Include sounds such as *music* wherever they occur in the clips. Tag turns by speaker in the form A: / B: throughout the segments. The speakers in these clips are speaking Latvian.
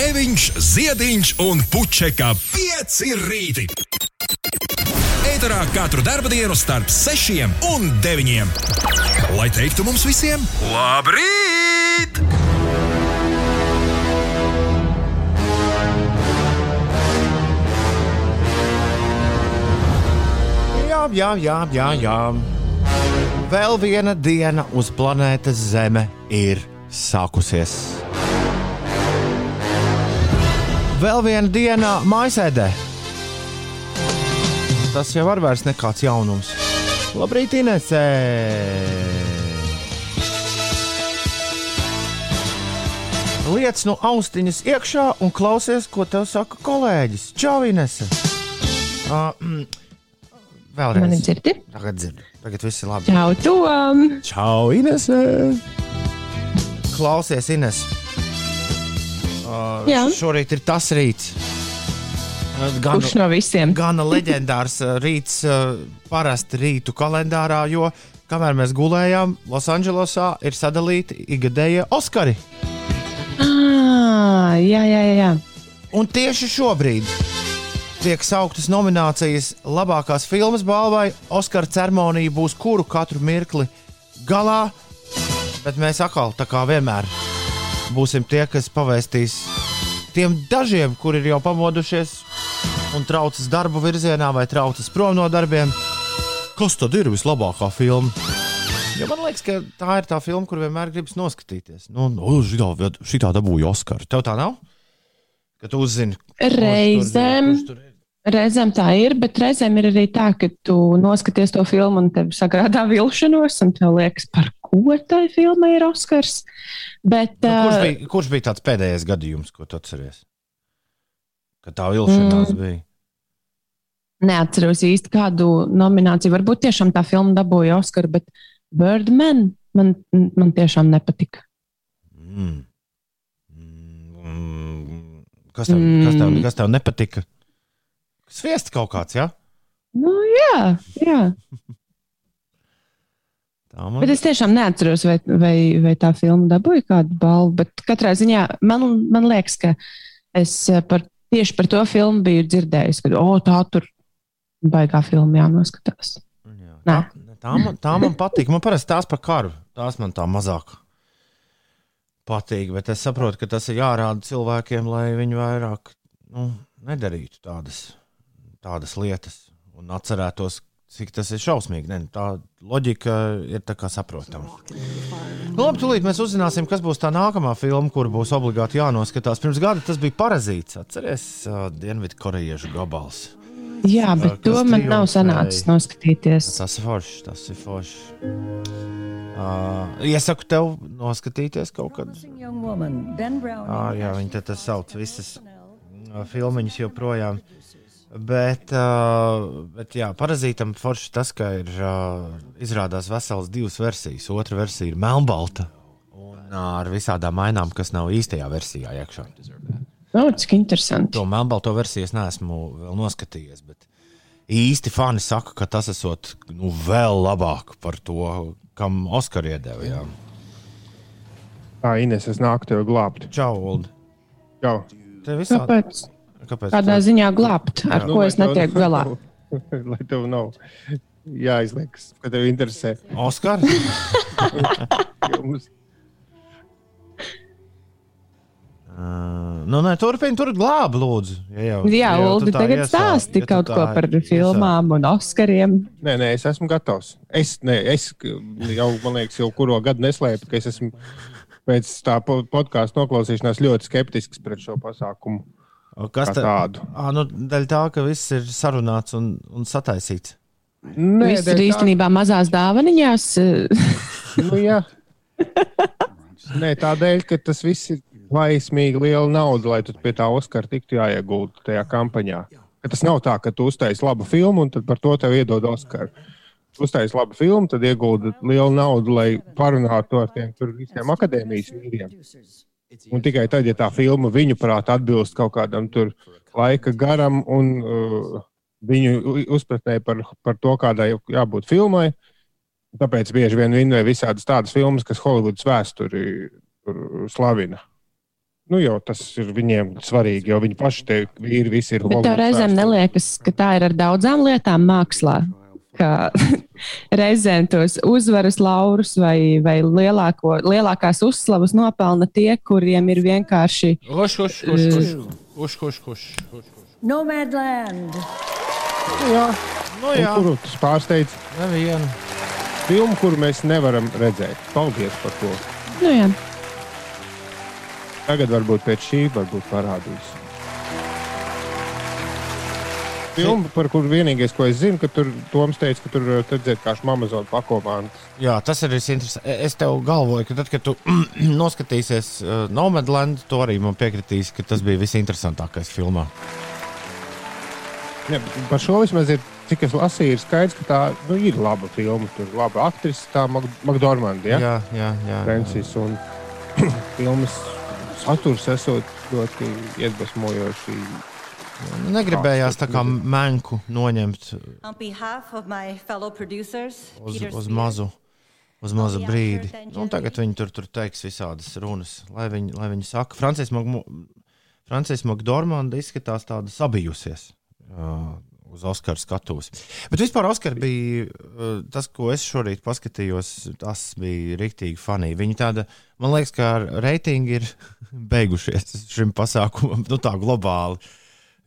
A: Grēviņš, Ziediņš un Puķeka 5 rīti. Eterā katru dienu starp 6 un 9. Lai teiktu mums visiem, labrīt!
B: Jā, jā, jā, jā, jā. Vēl viena diena uz planētas Zeme ir sākusies. Vēl viena diena mājasēdē. Tas jau var vairs nekāds jaunums. Labrīt, Inesē! Liec no austiņas iekšā un klausies, ko tev saka kolēģis. Čau, Inese! Uh, mm, vēlreiz.
C: Mani dzirdi?
B: Tagad dzirdu. Tagad viss ir labi.
C: Čau, Tom!
B: Čau, Inese! Klausies, Ines! Uh,
C: Jā.
B: šorīt ir tas rīts. Gan,
C: Kurš no visiem?
B: gana leģendārs rīts, uh, parasti rītu kalendārā, jo kamēr mēs gulējām, Losandželosā ir sadalīti ikgadējie Oskari.
C: Ah, jā, jā, jā.
B: Un tieši šobrīd tiek sauktas nominācijas labākās filmas balvai. Oskara ceremonija būs kuru katru mirkli galā, bet mēs atkal, tā kā vienmēr, būsim tie, kas pavēstīs tiem dažiem, kuri ir jau pamodušies un traucas darbu virzienā vai traucas prom no darbiem. Kas tad ir vislabākā filma? Jo man liekas, ka tā ir tā filma, kur vienmēr gribas noskatīties. Nu, nu šitā, šitā dabūja Oskaru. Tev tā nav? Ka tu uzzini, kurš tur
C: Reizēm,
B: kurš tur
C: reizēm tā ir, bet reizēm ir arī tā, ka tu noskaties to filmu un tev sagrādā vilšanos, un tev liekas, par ko tai filmai ir Oskars. Bet,
B: Nu, kurš, bija, kurš bija tāds pēdējais gadījums, ko tu atceries? Kad tā vilšanās mm. bija.
C: Neatceros īsti kādu nomināciju. Varbūt tiešām tā filma dabūja Oskaru, bet Birdman man, man tiešām nepatika.
B: Mm. Mm. Kas, tev, kas, tev,
C: Mm.
B: kas tev nepatika? Sviests kaut kāds, jā?
C: Nu, jā, jā. *laughs*
B: Man
C: Bet es tiešām neatceros, vai, vai, vai tā filma dabūja kādu balvu. Bet katrā ziņā man, man liekas, ka es eh, par, tieši par to filmu biju dzirdējis, ka oh, tā tur baigā filma jānoskatās.
B: Jā.
C: Nē.
B: Tā, tā, man, tā man patīk. Man parasti tās par karu. Tās man tā mazāk patīk. Bet es saprotu, ka tas ir jārāda cilvēkiem, lai viņi vairāk nu, nedarītu tādas, tādas lietas un atcerētos, cik tas ir šausmīgi. Ne, tā loģika ir tā kā saprotama. Nu, labi, tūlīt mēs uzzināsim, kas būs tā nākamā filma, kur būs obligāti jānoskatās. Pirms gada tas bija Parazīts. Atcerieties, uh, Dienvidkorejiešu gabals.
C: Jā, bet
B: kas
C: to man nav
B: triumfēja.
C: sanācis noskatīties.
B: Tas ir forši. Tas ir forši. Uh, iesaku tev noskatīties kaut kad. Ah, jā, viņi te tas sauc visas uh, filmiņas joprojām. Bet, uh, bet jā, parazītam forši tas, ka ir uh, izrādās vesels divas versijas. Otra versija ir melnbalta un uh, ar visādām ainām, kas nav īstajā versijā iekšā.
C: O, cik interesanti.
B: To melnbalto versiju es neesmu vēl noskatījies, bet īsti fani saka, ka tas esot nu, vēl labāk par to, kam Oskar iedeva. Jā.
D: Tā Ines, es nāku tev glābt.
B: Čau, Ulu.
D: Jau.
B: Tev visā...
C: Kāpēc?
B: Kāpēc?
C: Kādā ziņā glābt, ar
D: Nu,
C: ko
D: lai
C: es netieku galā?
D: nav- *laughs* Lai tev nav jāizliek, ka tev interesē.
B: Oskar? *laughs* Uh, nu, nē, turpini, tur glābi, lūdzu. Ja jau,
C: Jā,
B: ja
C: Ulu,
B: tā
C: tagad stāsti
B: ja
C: kaut
B: tā
C: ko par
B: iesā-
C: filmām un Oskariem.
D: Nē, nē, es esmu gatavs. Es, nē, es jau, man liekas, jau kuru gadu neslēpu, ka es esmu pēc tā po- podkāstu noklausīšanās ļoti skeptisks pret šo pasākumu.
B: Kas tā?
D: tādu.
B: À, nu, dēļ tā, ka viss ir sarunāts un, un sataisīts.
D: Nē,
C: Viss ir
D: tā-
C: īstenībā mazās dāvaniņās. *laughs*
D: Nu, jā. Nē, tādēļ, ka tas viss ir laismīgi liela nauda, lai tu pie tā Oskara tiktu jāiegūda tajā kampaņā. Ka tas nav tā, ka tu uztaisīji labu filmu un tad par to tev iedod Oskaru. Tu uztaisīji labu filmu, tad iegūda lielu naudu, lai parunātu ar tiem tur visiem akadēmijas vīriem. Un tikai tad, ja tā filma viņu prāt atbilst kaut kādam tur laika garam un uh, viņu uzpratnē par, par to, kādai jābūt filmai, tāpēc bieži vien vinnē visādas tādas filmas, kas Holivudas vēsturi tur slavina. nu, jau tas ir viņiem svarīgi, jo viņi paši te vīri visi ir.
C: Bet tev reizēm neliekas, ka tā ir ar daudzām lietām mākslā. Ka *laughs* reizēm tos uzvaras laurus vai, vai lielāko, lielākās uzslavas nopelna tie, kuriem ir vienkārši.
B: Huš, huš, huš, huš, huš, huš, huš, huš.
E: Nomadland.
D: Jā,
B: Nu,
D: un
B: jā,
D: kuru tas pārsteidz?
B: nevienu.
D: Filmu, kuru mēs nevaram redzēt. Paldies par to.
C: Nu, jā.
D: Tagad varbūt pēc šī varbūt parādīs. Filma, par kuru vienīgais, ko es zinu, ka tur Toms teica, ka tur redzēt kā Amazon pakomāns.
B: Jā, tas ir visinteresantākais. Es tev galvoju, ka tad, kad tu *clears throat* noskatīsies uh, Nomadland, tu arī man piekritīsi, ka tas bija visinteresantākais filmā.
D: Bet par šo vismaz ir, cik es lasīju, ir skaidrs, ka tā nu, ir laba filma. Tur ir laba aktrise, tā Makdormanda, ja?
B: Jā, jā. jā.
D: Francis. Un *clears throat* filmas saturs esot ļoti iedvesmojoši.
B: Negribējās tā kā menku noņemt uz, uz mazu. Uz mazu brīdi. Nu, tagad viņi tur, tur teiks visādas runas, lai viņi, lai viņi saka. Francis, Mag Francis Makdormanda izskatās tāda sabijusies uh, uz Oskara skatuves. Bet vispār Oskar bija uh, tas, ko es šorīt paskatījos, tas bija rīktīgi funny. Viņi tāda, man liekas, ka reitingi ir *laughs* beigušies šim pasākumam, nu tā globāli.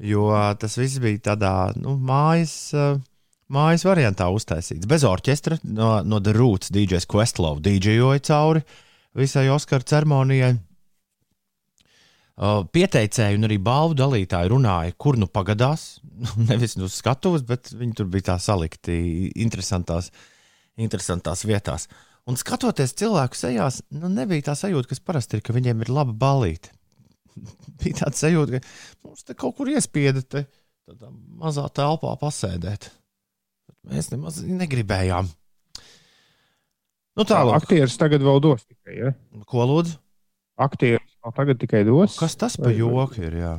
B: Jo tas viss bija tādā nu, mājas. Mājas variantā uztaisīts. Bez orķestra no, no The Roots DJs Questlove DJoja cauri visai Oskara ceremonijai. Pieteicēji un arī balvu dalītāji runāja, kur nu pagadās. *laughs* Nevis uz skatuves, bet viņi tur bija tā salikti interesantās, interesantās vietās. Un skatoties cilvēku sejās, nu, nebija tā sajūta, kas parasti ir, ka viņiem ir laba balīte. *laughs* bija tāds sajūta, ka mums te kaut kur iespieda te, tādā mazā telpā pasēdēt. Mēs nemaz negribējām. Nu, tālāk,
D: Aktieris tagad vēl dos tikai. Ja?
B: ko lūdzu?
D: Aktieris vēl tagad tikai dos.
B: Kas tas par joku ir? Jā?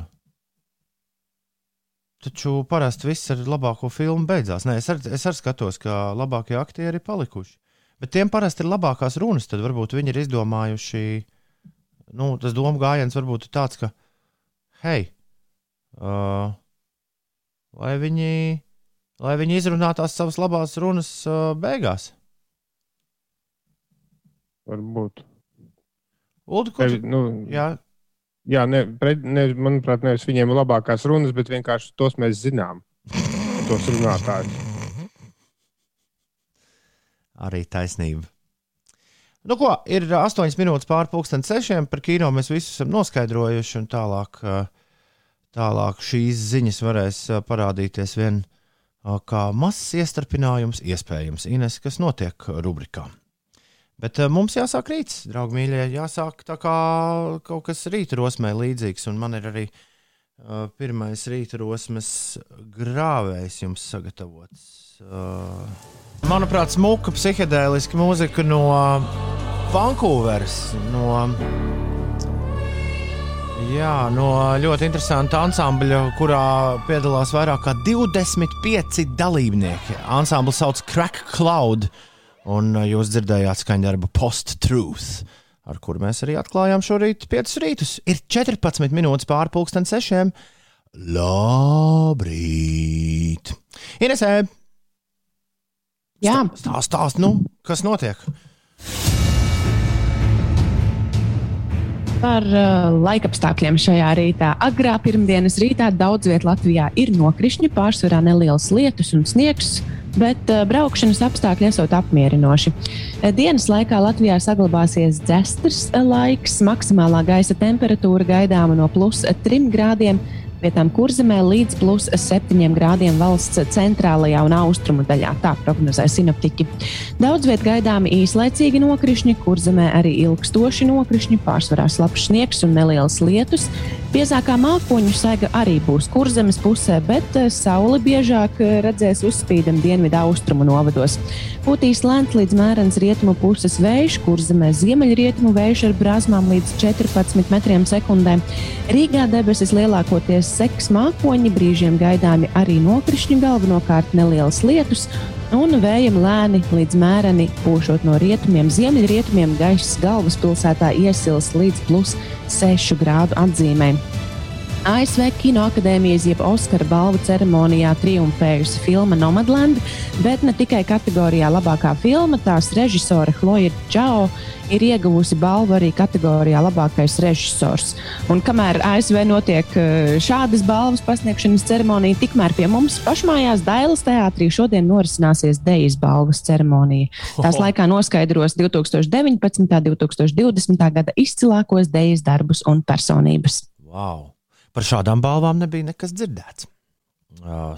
B: Taču parasti viss ar labāko filmu beidzās. Nē, es arī ar skatos, ka labākie aktieri ir palikuši. Bet tiem parasti ir labākās runas. Tad varbūt viņi ir izdomājuši, nu, tas domu gājiens varbūt ir tāds, ka, hei, uh, lai, viņi, lai viņi izrunā tās savas labās runas uh, beigās.
D: Varbūt.
B: Ko
D: Nevi,
B: tu?
D: nu,
B: Jā,
D: jā, ne, pret, ne, manuprāt, nevis viņiem ir labākās runas, bet vienkārši tos mēs zinām. Tos runātājus.
B: arī taisnība. Nu, ko, ir 8 minūtes pāri pusdienas sešiem. Par kino mēs visu esam noskaidrojuši. Tālāk, tālāk šīs ziņas varēs parādīties vien kā mazs iestarpinājums, iespējams, Ines, kas notiek rubrikā. Bet mums jāsāk rīts, draugi mīļie. Jāsāk tā kā kaut kas rīta rosmē līdzīgs. Un man ir arī pirmais rīta rosmes grāvējs jums sagatavots. Uh, manuprāt, smuka psihedēliska mūzika no Vankūveras. No, jā, no ļoti interesanta ansambļa, kurā piedalās vairāk kā 25 dalībnieki. Ansamblis sauc Crack Cloud, un uh, jūs dzirdējāt skaņdarbu Post-Truth. Ar kuru mēs arī atklājām šorīt, 5 rītus. Ir 14 minūtes pāri pusdienas sešiem. Labrīt! Inesē,
C: Jā,
B: Stāst, stāst, nu, kas notiek?
C: par uh, laikapstākļiem šajā rītā. Agrā pirmdienas rītā daudz vietā Latvijā ir nokrišņi, pārsvarā nelielas lietus un sniegs. Bet uh, braukšanas apstākļi esot apmierinoši. Uh, Dienas laikā Latvijā saglabāsies dzestrs uh, laiks, maksimālā gaisa temperatūra gaidāma no plus 3 grādiem vietām kurzemē līdz plus 7 grādiem valsts centrālajā un austrumu daļā. Tā prognozē sinoptiķi. Daudz vietā gaidāmi īslaicīgi nokrišņi, kurzemē arī ilgstoši nokrišņi, pārsvarā slapjš sniegs un nelielas lietus. Biezākā mākoņu saiga arī būs kurzemes pusē, bet eh, saule biežāk eh, redzēs uzspīdam dienvidu austrumu novados. Pūtīs lēns līdz mērens rietumu puses vējš, kurzemē ziemeļrietumu vējš ar brāzmām līdz 14 metriem sekundē. Rīgā debesis lielākoties seks mākoņi, brīžiem gaidāmi arī nokrišņi, galvenokārt nelielas lietus, Un vējam lēni līdz mēreni pūšot no rietumiem, ziemeļrietumiem, gaišs galvaspilsētā iesils līdz plus 6 grādu atzīmēm. ASV Kinoakadēmijas jeb Oskara balvu ceremonijā triumfējusi filma Nomadland, bet ne tikai kategorijā labākā filma, tās režisore Chloja Čao ir ieguvusi balvu arī kategorijā labākais režisors. Un kamēr ASV notiek eh, šādas balvas pasniegšanas ceremonija, tikmēr pie mums pašmājās Dailas teātrī šodien norisināsies Dejas balvas ceremonija. Tās laikā noskaidros 2019. un 2020. gada izcilākos Dejas darbus un personības.
B: Wow. Par šādām balvām nebija nekas dzirdēts.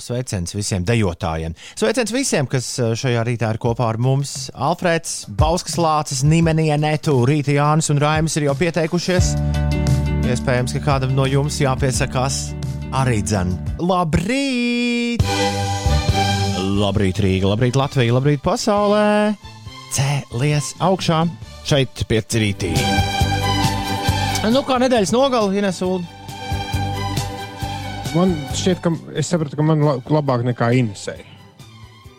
B: Sveiciens visiem dejotājiem. Sveiciens visiem, kas šajā rītā ir kopā ar mums. Alfrēds, Bauskas Lācis, Nimenija, Netu, Rīta Jānis un Raimis ir jau pieteikušies. Iespējams, ka kādam no jums jāpiesakās arī dzen. Labrīt! Labrīt, Rīga, labrīt, Latvija, labrīt, pasaulē! Cēlies augšā šeit pie rītī. Nu, kā nedēļas nogala, Ines Ulu.
D: Man šķiet, ka es sapratu, ka man la- labāk nekā Inesē.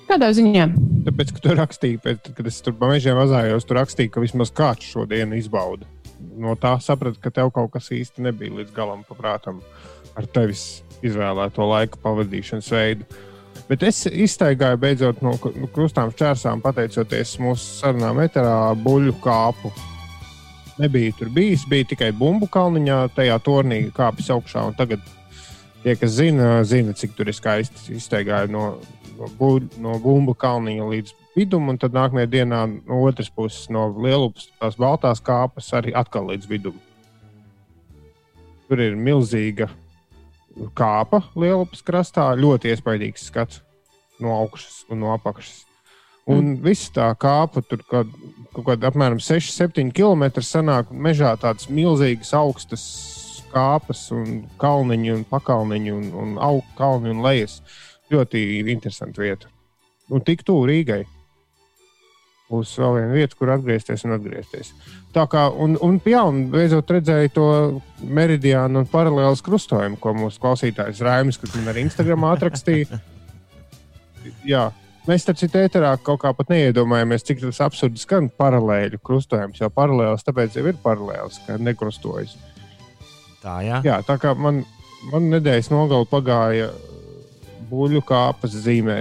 C: Kādā ziņā?
D: Tāpēc, ka tu rakstīji, pēc, kad es tur pa mežiem vazājos, tu rakstīji, ka vismaz kāds šodien izbauda. No tā sapratu, ka tev kaut kas īsti nebija līdz galam paprātam ar tevis izvēlēto laika pavadīšanas veidu. Bet es iztaigāju beidzot no krustām šķērsām, pateicoties mūsu sarunām metrā buļļu kāpu. Nebija tur bijis, bija tikai bumbu kalniņā, tajā tornī kāpjas augšā. un Tagad tie, kas zina, zina, cik tur ir skaisti iztaigāju no, no, buļ, no bumbu kalniņa līdz vidum, un tad nākamajā dienā no otras puses, no lielupas, tās baltās kāpas, arī atkal līdz vidum. Tur ir milzīga kāpa lielupas krastā, ļoti iespaidīgs skats no augšas un no apakšas. Un mm. viss tā kāpa tur kaut kaut kāda apmēram 6-7 km sanāk mežā tādas milzīgas augstas kāpas un kalniņi un pakalniņi un, un aug, kalni un lejas. Ļoti interesanti vieta. Un tik tuvu Rīgai. Būs vēl viena vieta, kur atgriezties un atgriezties. Tā kā, un, un, jā, un beidzot redzēju to meridiānu un paralēlas krustojumu, ko mūsu klausītājs Raimis, kas man arī Instagram atrakstīja. *laughs* Jā, mēs citu ēterā kaut kā pat neiedomājamies, cik tas absurdi skan paralēļu krustojums, jo paralēlas tāpēc jau ir paralēlas, ka nekrustojas.
B: Tā, jā.
D: Jā, tā kā man, man nedēļas nogala pagāja buļļu kāpas zīmē.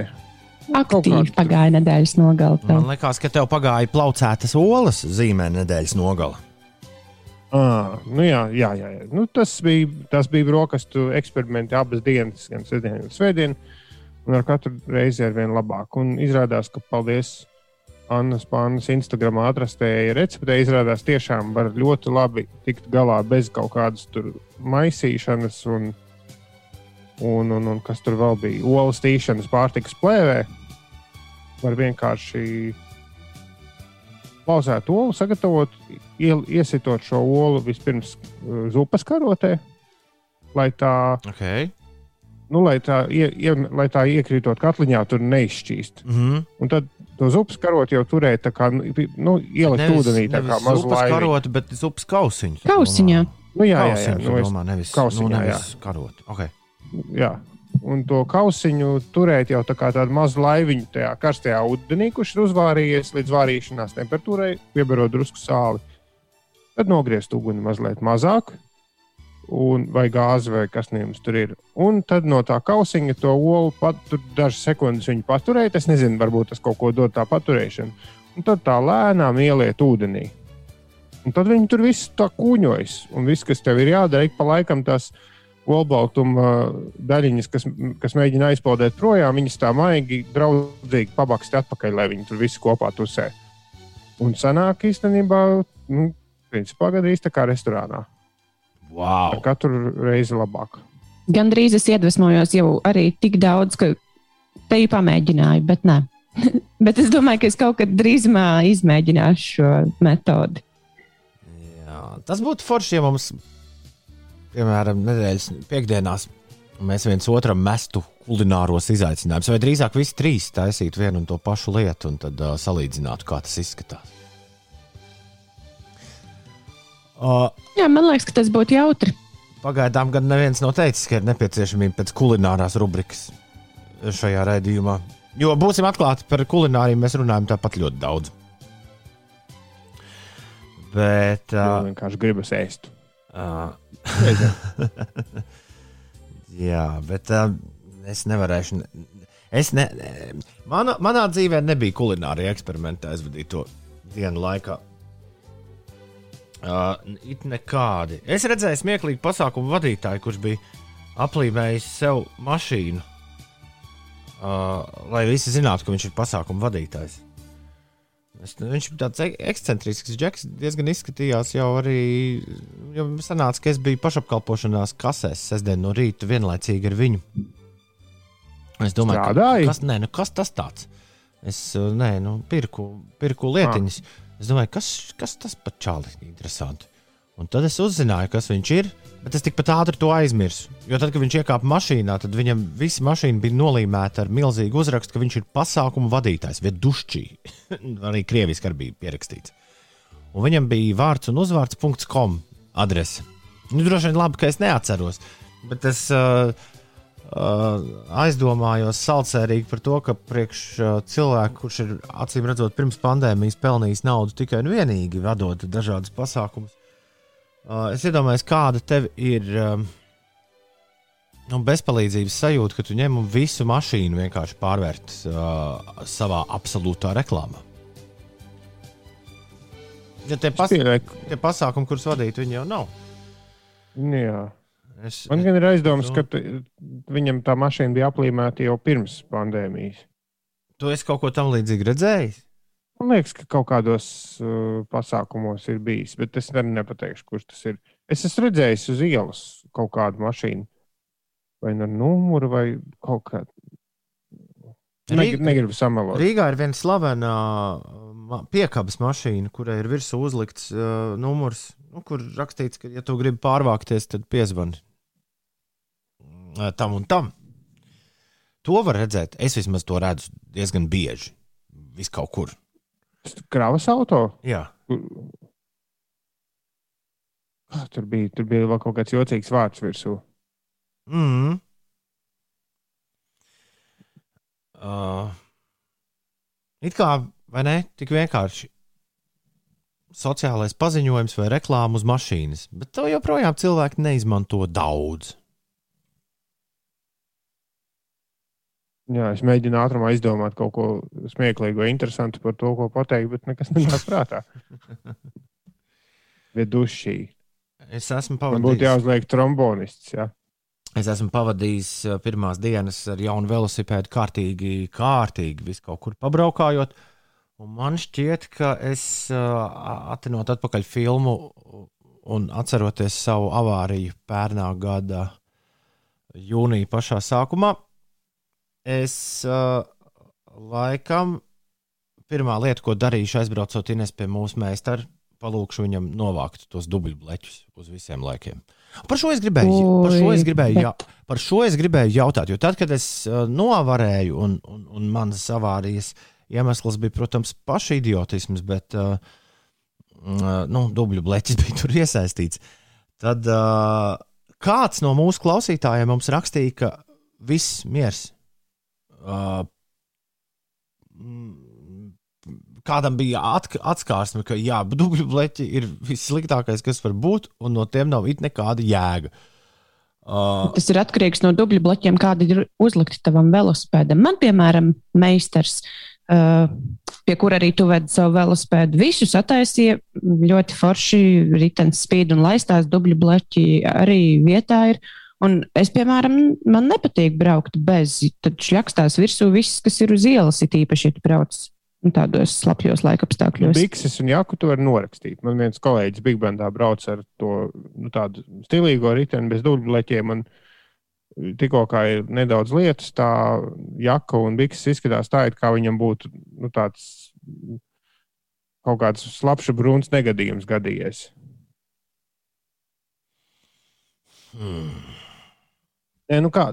C: Aktīvi pagāja nedēļas nogala. tev.
B: Man liekas, ka tev pagāja plaucētas olas zīmē nedēļas nogala.
D: À, nu jā, jā, jā. Nu, tas bija, tas bija brokastu eksperimenti abas dienas, gan sestdien, gan svētdien. Un ar katru reizi ar vien labāk. Un izrādās, ka paldies Annas Pānas Instagram atrastējai receptei. Izrādās, tiešām var ļoti labi tikt galā bez kaut kādas tur maisīšanas un, un, un, un kas tur vēl bija. Olas tīšanas pārtikas plēvē. Var vienkārši Lauzēt olu, sagatavot, iesitot šo olu vispirms uh, zupas karotē, lai tā,
B: Okay.
D: nu, lai tā, ie, ie, lai tā iekrītot katliņā, tur neizšķīst.
B: Mm -hmm.
D: Un tad to zupas karotu jau turēja tā kā, nu, ielikt ūdenī, tā kā mazu laivu.
B: karota, bet zupas kausiņu.
C: Kausiņā.
D: Nu, jā, jā, jā, nu, es,
B: domā, nevis,
D: kausiņā,
B: nu, nevis karota. Okay.
D: jā. Un to kausiņu turēt jau tā kā tādu mazu laiviņu tajā karstajā ūdenī, kurš ir uzvārījies līdz vārīšanās temperatūrai, piebarot drusku sāli. Tad nogriezt uguni mazliet mazāk, un, vai gāzi, vai kas no jums tur ir. Un tad no tā kausiņa to olu pat tur dažas sekundes viņa paturēt. Es nezinu, varbūt tas kaut ko dod tā paturēšana. Un tad tā lēnām ieliet ūdenī. Un tad viņi tur viss tā kūņojas. Un viss, kas tev ir jādara, ik pa laikam tās olbaltuma daļiņas, kas, kas mēģina aizpildīt projām, viņas tā maigi, draudzīgi pabakst atpakaļ, lai viņi tur visi kopā tusē. Un sanāk īstenībā, nu, principā gandrīz tā kā restorānā.
B: Wow.
D: Katru reizi labāk.
C: Gan drīz es iedvesmojos jau arī tik daudz, ka te jau pamēģināju, bet nē. *laughs* bet es domāju, ka es kaut kad drīzumā izmēģināšu šo metodi.
B: Jā, tas būtu forši, ja mums, piemēram, nedēļas piekdienās mēs viens otram mestu kulināros izaicinājumus, vai drīzāk visi trīs taisītu vienu un to pašu lietu, un tad uh, salīdzinātu, kā tas izskatās. Uh,
C: Jā, man liekas, ka tas būtu jautri.
B: pagaidām gan neviens nav teicis, ka ir nepieciešamība pēc kulinārās rubrikas šajā raidījumā. Jo būsim atklāti par kulināriju, mēs runājam tāpat ļoti daudz. Bet.
D: Uh,
B: Uh,
D: vienkārši gribas ēst.
B: uh, *laughs* jā, bet uh, es nevarēšu. Es ne, mana, manā dzīvē nebija kulinārija eksperimenta aizvadīto dienu laikā. Uh, it nekādi. Es redzēju smieklīgu pasākumu vadītāju, kurš bija aplīmējis sev mašīnu, uh, lai visi zinātu, ka viņš ir pasākumu vadītājs. Es, viņš bija tāds e- ekscentrisks, džeks, diezgan izskatījās jau arī. Jau sanāca, ka es biju pašapkalpošanās kasēs sestdien no rīta vienlaicīgi ar viņu. Es domāju,
D: Strādāji?
B: ka, kas, nē, nu, kas tas tāds? Es nē, nu, pirku, pirku lietiņas. Es domāju, kas, kas tas pat čāli interesanti. Un tad es uzzināju, kas viņš ir, bet es tikpat ātri to aizmirsu. Jo tad, kad viņš iekāpa mašīnā, tad viņam visa mašīna bija nolīmēta ar milzīgu uzrakstu, ka viņš ir pasākumu vadītājs, vai dušķī. *laughs* arī krieviski arī bija pierakstīts. Un viņam bija vārds un uzvārds .com adrese. Nu, droši vien labi, ka es neatceros, bet es uh, aizdomājos salcērīgi par to, ka priekš uh, cilvēku, kurš ir acīm redzot pirms pandēmijas pelnījis naudu tikai un vienīgi vadot dažādus pasākumus, uh, es iedomājos, kāda tev ir. Um, Nu, bezpalīdzības sajūta, ka tu ņem un visu mašīnu vienkārši pārvērt uh, savā absolūtā reklāmā. Ja tie, pas, tie pasākumi, kurus vadīt, viņi jau nav.
D: Jā.
B: Es,
D: Man gan ir aizdomas,
B: Nu.
D: ka viņam tā mašīna bija aplīmēta jau pirms pandēmijas.
B: Tu esi kaut ko tam līdzīgu redzējis?
D: Man liekas, ka kaut kādos uh, pasākumos ir bijis, bet es arī nepateikšu, kurš tas ir. Es esmu redzējis uz ielas kaut kādu mašīnu, vai nu ar numuru, vai kaut kādu.
B: Rīga-
D: Negribu, samalot.
B: Rīgā ir viena slavena ma- piekabes mašīna, kurai ir virsū uzlikts uh, numurs, nu, kur rakstīts, ka, ja tu gribi pārvākties, tad piezvani uh, tam un tam. To var redzēt. Es vismaz to redzu diezgan bieži. Vis kaut kur.
D: Kravas auto.
B: Jā,
D: Kā tur bija? Tur bija vēl kaut kāds jocīgs vārds virsū.
B: mm. Uh, it kā, vai ne? Tik vienkārši sociālais paziņojums vai reklāma uz mašīnas, bet to joprojām cilvēki neizmanto daudz.
D: Jā, es mēģinu ātrumā izdomāt kaut ko smieklīgu vai interesantu par to, ko pateikt, bet nekas nenāk prātā. *laughs* Viedušī.
B: Es esmu
D: Man būtu
B: pavadījis,
D: jāuzliek trombonists. Jā.
B: Es esmu pavadījis uh, pirmās dienas ar jaunu velosipēdu, kārtīgi, kārtīgi visu kaut kur pabraukājot. Un man šķiet, ka es uh, atcinot atpakaļ filmu un atceroties savu avāriju pērnā gada jūnija pašā sākumā, es uh, laikam pirmā lieta, ko darīšu, aizbraucot Ines pie mūsu meistara, palūkšu viņam novākt tos dubļbleķus uz visiem laikiem. Par šo es gribēju, par šo es
C: Oi,
B: gribēju,
C: bet-
B: jā, par šo es gribēju jautāt, jo tad, kad es uh, novarēju, un, un, un manas avārijas iemesls bija, protams, pašidiotisms, bet uh, uh, nu, dubļu bleķis *laughs* bija tur iesaistīts. Tad uh, kāds no mūsu klausītājiem mums rakstīja, ka viss miers. Uh, mm, kādam bija atk atskārsme, ka jā, *laughs* dubļu bleķi ir vissliktākais, kas var būt, un no tiem nav it nekāda jēga. Uh,
C: Tas ir atkarīgs no dubļu bloķiem, kādi ir uzlikti tavam velosipēdam. Man, piemēram, meistars, uh, pie kura arī tu vedi savu velosipēdu, visu sataisīja ļoti forši, ritenis spīd un laistās, dubļu bloķi arī vietā ir. Un es, piemēram, man nepatīk braukt bez, tad šļakstās virsū viss, kas ir uz ielas, it īpaši, ja tu brauc tādos slapjos laikapstākļos.
D: Bikses un jaku tu vari norakstīt. Man viens kolēģis Big Bandā brauc ar to nu, tādu stilīgo riteni bez dubļbleķiem. un Tikko kā ir nedaudz lietas, tā jaka un bikses izskatās tā, it kā viņam būtu nu, tāds kaut kāds slapjš brūns negadījums gadījies. Nē, nu kā,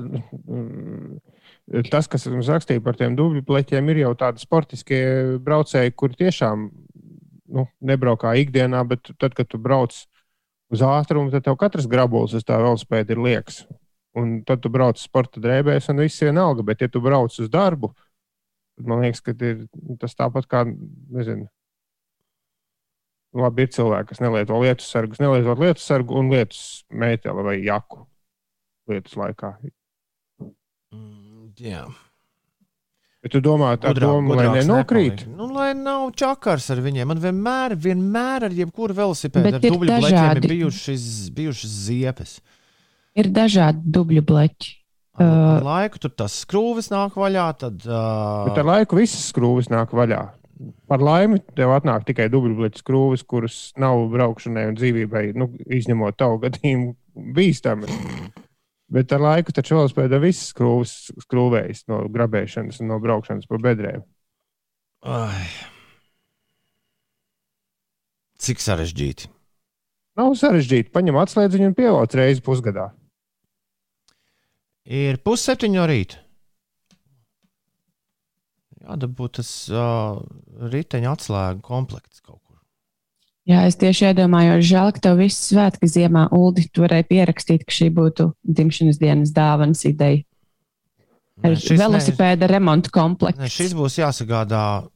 D: tas, kas mums rakstīja par tiem dubļu pleķiem, ir jau tādi sportiskie braucēji, kuri tiešām nu, nebraukā ikdienā, bet tad, kad tu brauc uz ātrumu, tad tev katrs grabulis uz tā velospēda ir liekas. Un tad tu brauc sporta drēbēs, un viss ir vienalga. Bet, ja tu brauc uz darbu, Man liekas, ka ir tas tāpat kā, nezinu, labi, ir cilvēki, kas nelieto lietu sargus, nelietot lietu sargu un lietus mēteli vai jaku lietus laikā.
B: Mm, jā.
D: Bet tu domā, tā
B: Gudrāk-
D: doma, lai nenokrīt?
B: nepaliek. Nu, lai nav čakars ar viņiem. Man vienmēr, vienmēr ar jebkuru velosipēdu ar dubļu bleķiem ir
C: dažādi.
B: bijušas, bijušas ziepes.
C: Ir dažādi dubļu bleķi.
B: Ar
C: Uh,
B: laiku tur tas skrūvis nāk vaļā, tad uh,
D: Bet ar laiku visas skrūves nāk vaļā. Par laimi, tev atnāk tikai dubļbuļbuļs skrūves, kuras nav braukšanai un dzīvībai, nu, izņemot tavu gadījumu, bīstamas. Bet ar laiku taču velospēdā visas skrūves skrūvējas no grabēšanas un no braukšanas pa bedrēm.
B: ai. cik sarežģīti.
D: Nav sarežģīti. Paņem atslēdziņu un pievelc reizi pusgadā.
B: Ir pusseptiņi no rīta. Jādabū tas uh, riteņa atslēgu komplekts kaut.
C: Jā, es tieši iedomājos, žēl, ka tev viss svētki ziemā, Uldi, tu varēji pierakstīt, ka šī būtu dzimšanas dienas dāvanas ideja. Ar
B: ne-
C: velosipēda remontu
B: Ne,
C: komplektu.
B: šis būs jāsagādā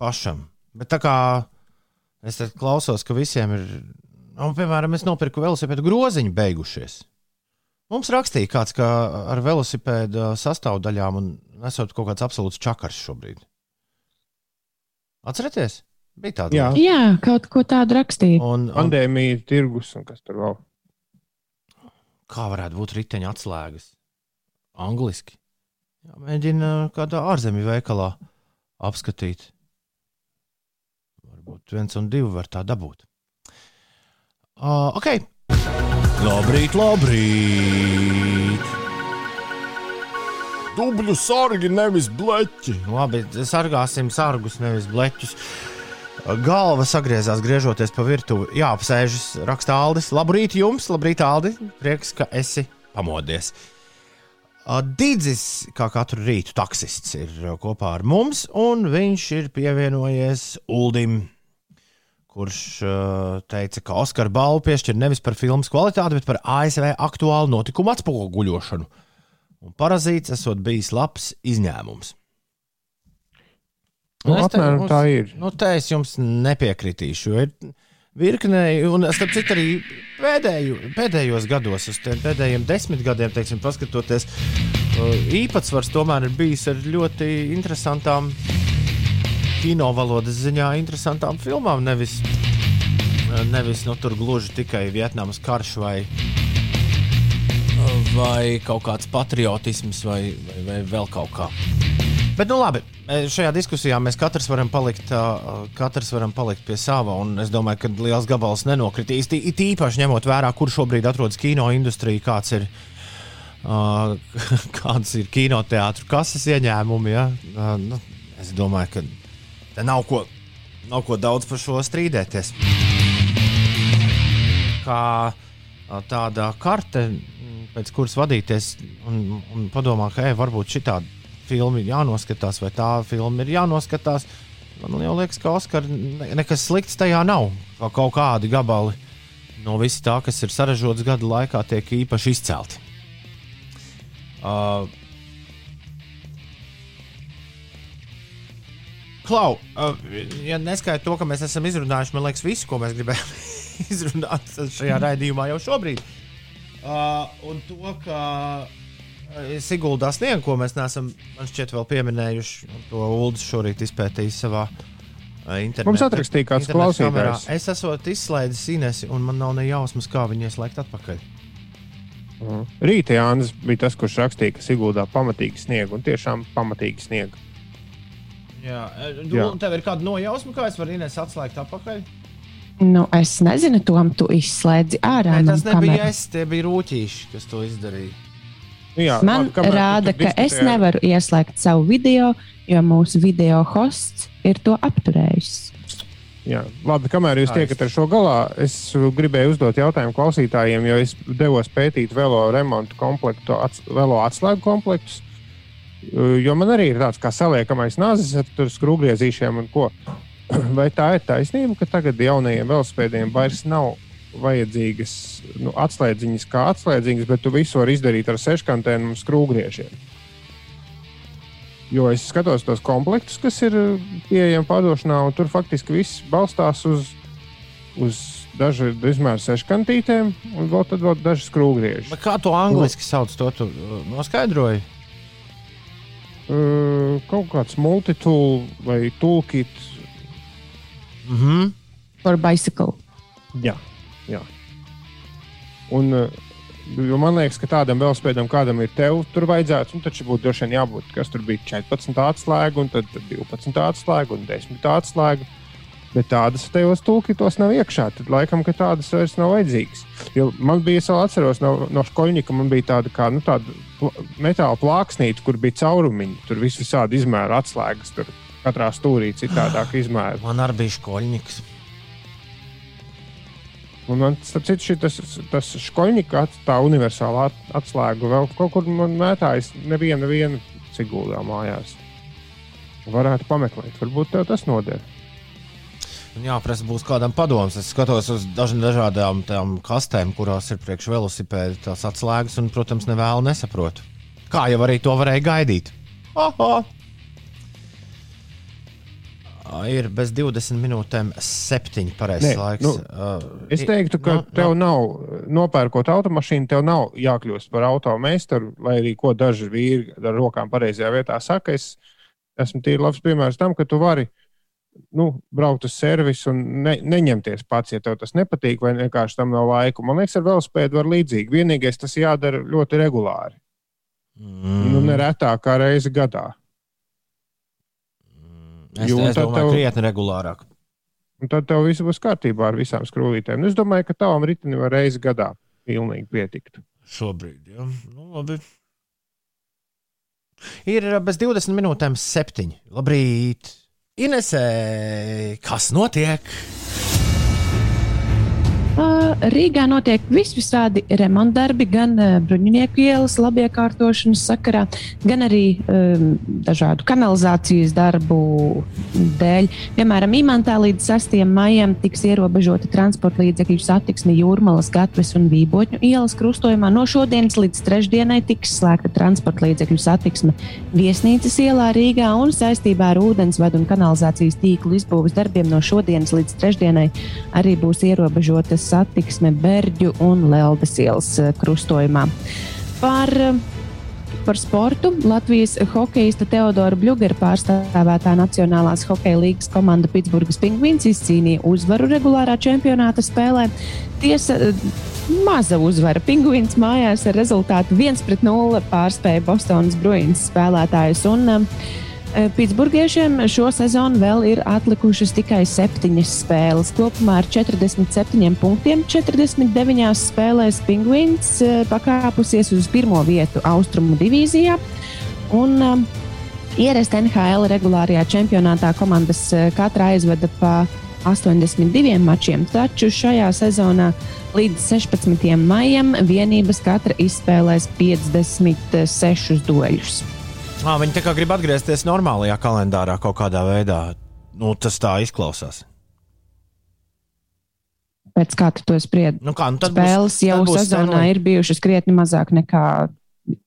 B: pašam. Bet tā kā es klausos, ka visiem ir, nu, piemēram, es nopirku velosipēdu groziņu beigušies. Mums rakstīja kāds, ka ar velosipēda sastāvdaļām un esot kaut kāds absolūts čakars šobrīd. Atcerieties, bija tāda
D: Jā.
C: Jā, kaut ko tādu rakstīja.
B: Un, un
D: Pandēmija, tirgus un kas tur vēl.
B: kā varētu būt riteņa atslēgas? Angliski. Jā, mēģina kādā ārzemju veikalā apskatīt. Varbūt viens un divi var tā dabūt. Uh, ok. Labrīt, labrīt! Dubļu sargi, nevis bleķi. Labi, sargāsim sargus, nevis bleķus. Galva sagriezās, griežoties pa virtuvi. Jā, apsēžas, raksta Aldis. Labrīt jums, labrīt, Aldi. Prieks, ka esi pamodies. Dīdzis, kā katru rītu, taksists ir kopā ar mums, un viņš ir pievienojies Uldim, kurš teica, ka Oskara balvu piešķir nevis par filmas kvalitāti, bet par ASV aktuālu notikumu atspoguļošanu. Un parazīts esot bijis labs izņēmums.
D: Nu,
B: te
D: apmēram
B: jums-
D: tā ir.
B: Nu, te es jums nepiekritīšu. Ir virknē, un starp citu, arī pēdējo, pēdējos gados, uz pēdējiem desmit gadiem, teiksim, paskatoties, īpatsvars tomēr ir bijis ar ļoti interesantām kino valodas ziņā, interesantām filmām. Nevis, nevis nu, tur gluži tikai Vietnamas karš vai, vai kaut kāds patriotisms vai, vai, vai vēl kaut kā. Bet, nu, labi, šajā diskusijā mēs katrs varam palikt, ā, katrs varam palikt pie sava. un Es domāju, ka liels gabals nenokritīs. Tī- It īpaši ņemot vērā, kur šobrīd atrodas kino industrija, kāds ir, ā, *laughs* kāds ir kinoteātris, kases ieņēmumi. Ja? Ā, Nu, es domāju, ka te nav ko, nav ko daudz par šo strīdēties. Kā tāda karte, pēc kuras vadīties un, un padomā, ka, ej, varbūt šī tāda filma ir jānoskatās, vai tā filma ir jānoskatās. Man liekas, ka Oskar ne- nekas slikts tajā nav. Kaut kādi gabali no visa tā, kas ir sarežģīts gadu laikā, tiek īpaši izcelti. Uh, Klau, uh, ja neskaidro to, ka mēs esam izrunājuši, man liekas, visu, ko mēs gribējām *laughs* izrunāt šajā raidījumā jau šobrīd. Uh, un to, ka Siguldā sniega, ko mēs neesam, man šķiet, vēl pieminējuši, to Ulas šorīt izpētīja savā uh, internetā.
D: Mums atrakstīja kāds klausītājs.
B: Es esmu izslēdzis Inesi, un man nav ne jausmas, kā viņu ieslēgt atpakaļ.
D: Mhm. Rīta Jānis bija tas, kurš rakstīja, ka Siguldā pamatīgi sniega un tiešām pamatīgi sniega.
B: Jā,
D: Jā.
B: un tev ir kāda nojausma, kā es varu Inesi atslēgt atpakaļ?
C: Nu, es nezinu, Tom, tu izslēdzi ārā.
B: Nē, tas nebija
C: kameras.
B: es, tie bija rūtīši, kas to izdarīja.
D: Nu, jā,
C: Man
D: labi,
C: rāda, ka es nevaru ieslēgt savu video, jo mūsu video hosts ir to apturējis.
D: Jā, labi, kamēr jūs tiekat ar šo galā, es gribēju uzdot jautājumu klausītājiem, jo es devos pētīt velo remontu komplektu, ats, velo atslēgu komplektus. Jo man arī ir tāds kā saliekamais nāzis ar tur skrūvgriezīšiem un ko. *clears throat* Vai tā ir taisnība, ka tagad jaunajiem velospēdiem vairs nav vajadzīgas nu, atslēdziņas kā atslēdziņas, bet tu visu vari izdarīt ar seškantēm un skrūvgriežiem? Jo es skatos tos komplektus, kas ir pieejami pārdošanā, un tur faktiski viss balstās uz, uz dažu izmēru seškantītēm, un vēl tad vēl daži skrūvgrieži.
B: Bet kā to angliski sauc, to tu uh, noskaidroji?
D: Uh, kaut kāds multitool vai toolkit.
B: Mhm.
C: For bicycle.
D: Jā, jā. Un, uh, jo man liekas, ka tādam velospēdam, kādam ir tev, tur vajadzētu, nu, taču būtu droši vien jābūt, kas tur bija 14 atslēga, un tad 12 atslēga un 10 atslēga. Bet tādas tajos tulkitos nav iekšā. Tad laikam, ka tādas vairs nav vajadzīgas. Jo man bija, es atceros no, no skoļņika, man bija tāda kā nu, tāda metāla plāksnīte, kur bija caurumiņi. Tur viss visādi izmēra atslēgas. Tur katrā stūrī citādāk izmēra.
B: Man arī bija skolņiks.
D: Un man, starp citu, šī, tas, tas skoļņika tā universālā at, atslēga vēl kaut kur man mētājas neviena, neviena cigulā mājās. Varētu pameklēt, varbūt tev tas noder.
B: Jā, prasa būs kādam padoms. Es skatos uz dažām dažādām tām kastēm, kurās ir priekš velosipēda tās atslēgas, un, protams, nevēlu nesaprotu. Kā jau arī to varēja gaidīt? Oho! Ir bez 20 minūtēm, 7 pareizais laiks.
D: nu,
B: Uh,
D: Es teiktu, ka
B: nu,
D: tev nav, nopērkot automašīnu, tev nav jākļūst par automeistaru, lai arī ko daži vīri ar rokām pareizajā vietā saka. Es esmu tīri labs piemērs tam, ka tu vari nu, braukt uz servisu un ne, neņemties pats, ja tev tas nepatīk, vai vienkārši tam nav laika. Man liekas, ar velospēdu var līdzīgi. Vienīgais tas jādara ļoti regulāri.
B: mm,
D: Nu, neretāk kā reizi gadā.
B: Es,
D: jo,
B: es domāju,
D: tev-
B: krietni regulārāk.
D: Un tad tev viss būs kārtībā ar visām skrūvītēm. Nu, es domāju, ka tavam ritenim var reizi gadā pilnīgi pietikt.
B: Šobrīd, jā. Nu, labi. Ir uh, bez 20 minūtēm, 7. Labrīt! Inesē, kas notiek?
C: Rīgā notiek visvisādi remontdarbi, gan ā, bruņinieku ielas labiekārtošanas sakarā, gan arī um, dažādu kanalizācijas darbu dēļ. Piemēram, Imantā līdz 6. maijam tiks ierobežota transporta līdzekļu satiksme Jūrmalas, Gatves un Vībotņu ielas krustojumā. No šodienas līdz trešdienai tiks slēgta transporta līdzekļu satiksme Viesnīcas ielā Rīgā un saistībā ar ūdensvadu un kanalizācijas tīklu izbūves darbiem no šodienas līdz trešdienai arī būs ierobežota satiksme Berģu un Leldas ielas eh, krustojumā. Par, eh, par sportu Latvijas hokeja Teodora Bļūgera pārstāvētā Nacionālās hokeja līnijas komanda Pitsburgas Pingvīns izcīnīja uzvaru regulārā čempionāta spēlē. Tiesa, eh, maza uzvara. Pingvīns mājās ar rezultātu 1-0 pārspēja Bostonas Bruins spēlētājus. Un, eh, Pitsburgiešiem šo sezonu vēl ir atlikušas tikai septiņas spēles. Kopumā ar 47 punktiem 49 spēlēs Pingvīns eh, pakāpusies uz pirmo vietu Austrumu divīzijā. Un, um, Ierast NHL regulārajā čempionātā komandas eh, katra aizveda pa 82 mačiem, taču šajā sezonā līdz 16. maijam vienības katra izspēlēs 56 dueļus.
B: À, viņi tā kā grib atgriezties normālajā kalendārā kaut kādā veidā. Nu, tas tā izklausās.
C: Pēc kā tu to spriedzi?
B: Nu, kā, nu,
C: Spēles
B: būs,
C: jau sezonā ir bijušas krietni mazāk nekā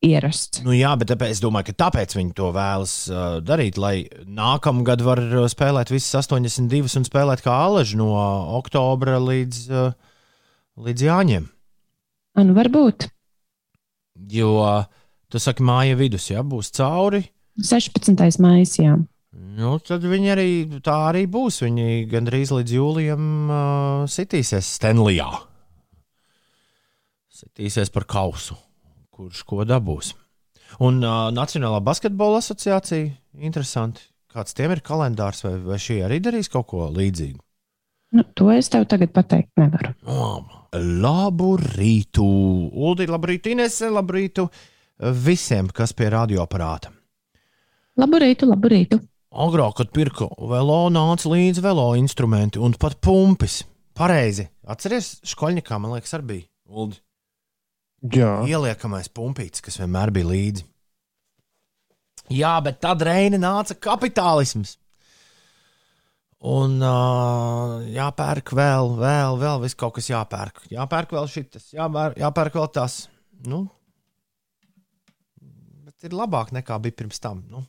C: ierasts.
B: Nu, jā, bet tāpēc, es domāju, ka tāpēc viņi to vēlas uh, darīt, lai nākamgad var uh, spēlēt visas 82 un spēlēt kā aleži no oktobra līdz, uh, līdz jāņem.
C: Nu, varbūt
B: Jo uh, tu saki, māja vidus, ja būs cauri.
C: 16. maijā.
B: Nu, tad viņi arī tā arī būs. Viņi gandrīz līdz jūlijam uh, sitīsies Stenlijā. Sitīsies par kausu, kurš ko dabūs. Un uh, Nacionālā basketbola asociācija, interesanti, kāds tiem ir kalendārs, vai, vai šī arī darīs kaut ko līdzīgu.
C: Nu, to es tev tagad pateikt nevaru.
B: Labu rītu, Ulu, labu rītu, Inese, labu rītu visiem, kas pie radioaparāta.
C: Labu rītu, labu rītu.
B: Agrāk, kad pirku velo, nāca līdzi velo instrumenti un pat pumpis. Pareizi. Atceries, skolņikā man liekas, arī bija Uldi.
D: Jā,
B: Ieliekamais pumpītis, kas vienmēr bija līdzi. Jā, bet tad reini nāca kapitālisms. Un uh, jāpērk vēl, vēl, vēl, viss kaut kas jāpērk. Jāpērk vēl šis, jāpērk, jāpērk vēl tas. Nu, ir labāk nekā bija pirms tam. Nu,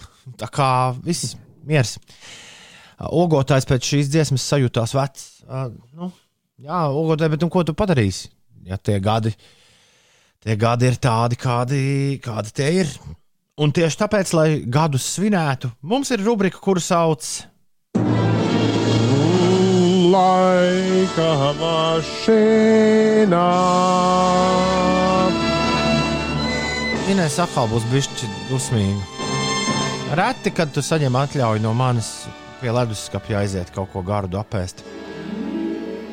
B: *laughs* Tā kā viss miers. Ogotājs pēc šīs dziesmas sajūtās vecs. Uh, nu, jā, ogotāji, bet nu, ko tu padarīsi? Ja tie gadi, tie gadi ir tādi, kādi, kādi tie ir. Un tieši tāpēc, lai gadus svinētu, mums ir rubrika, kuru sauc
D: Laika mašīnā.
B: Inês atkal būs bišķi dusmīga. Reti, kad tu saņem atļauju no manis pie leduskapja aiziet kaut ko gardu apēst.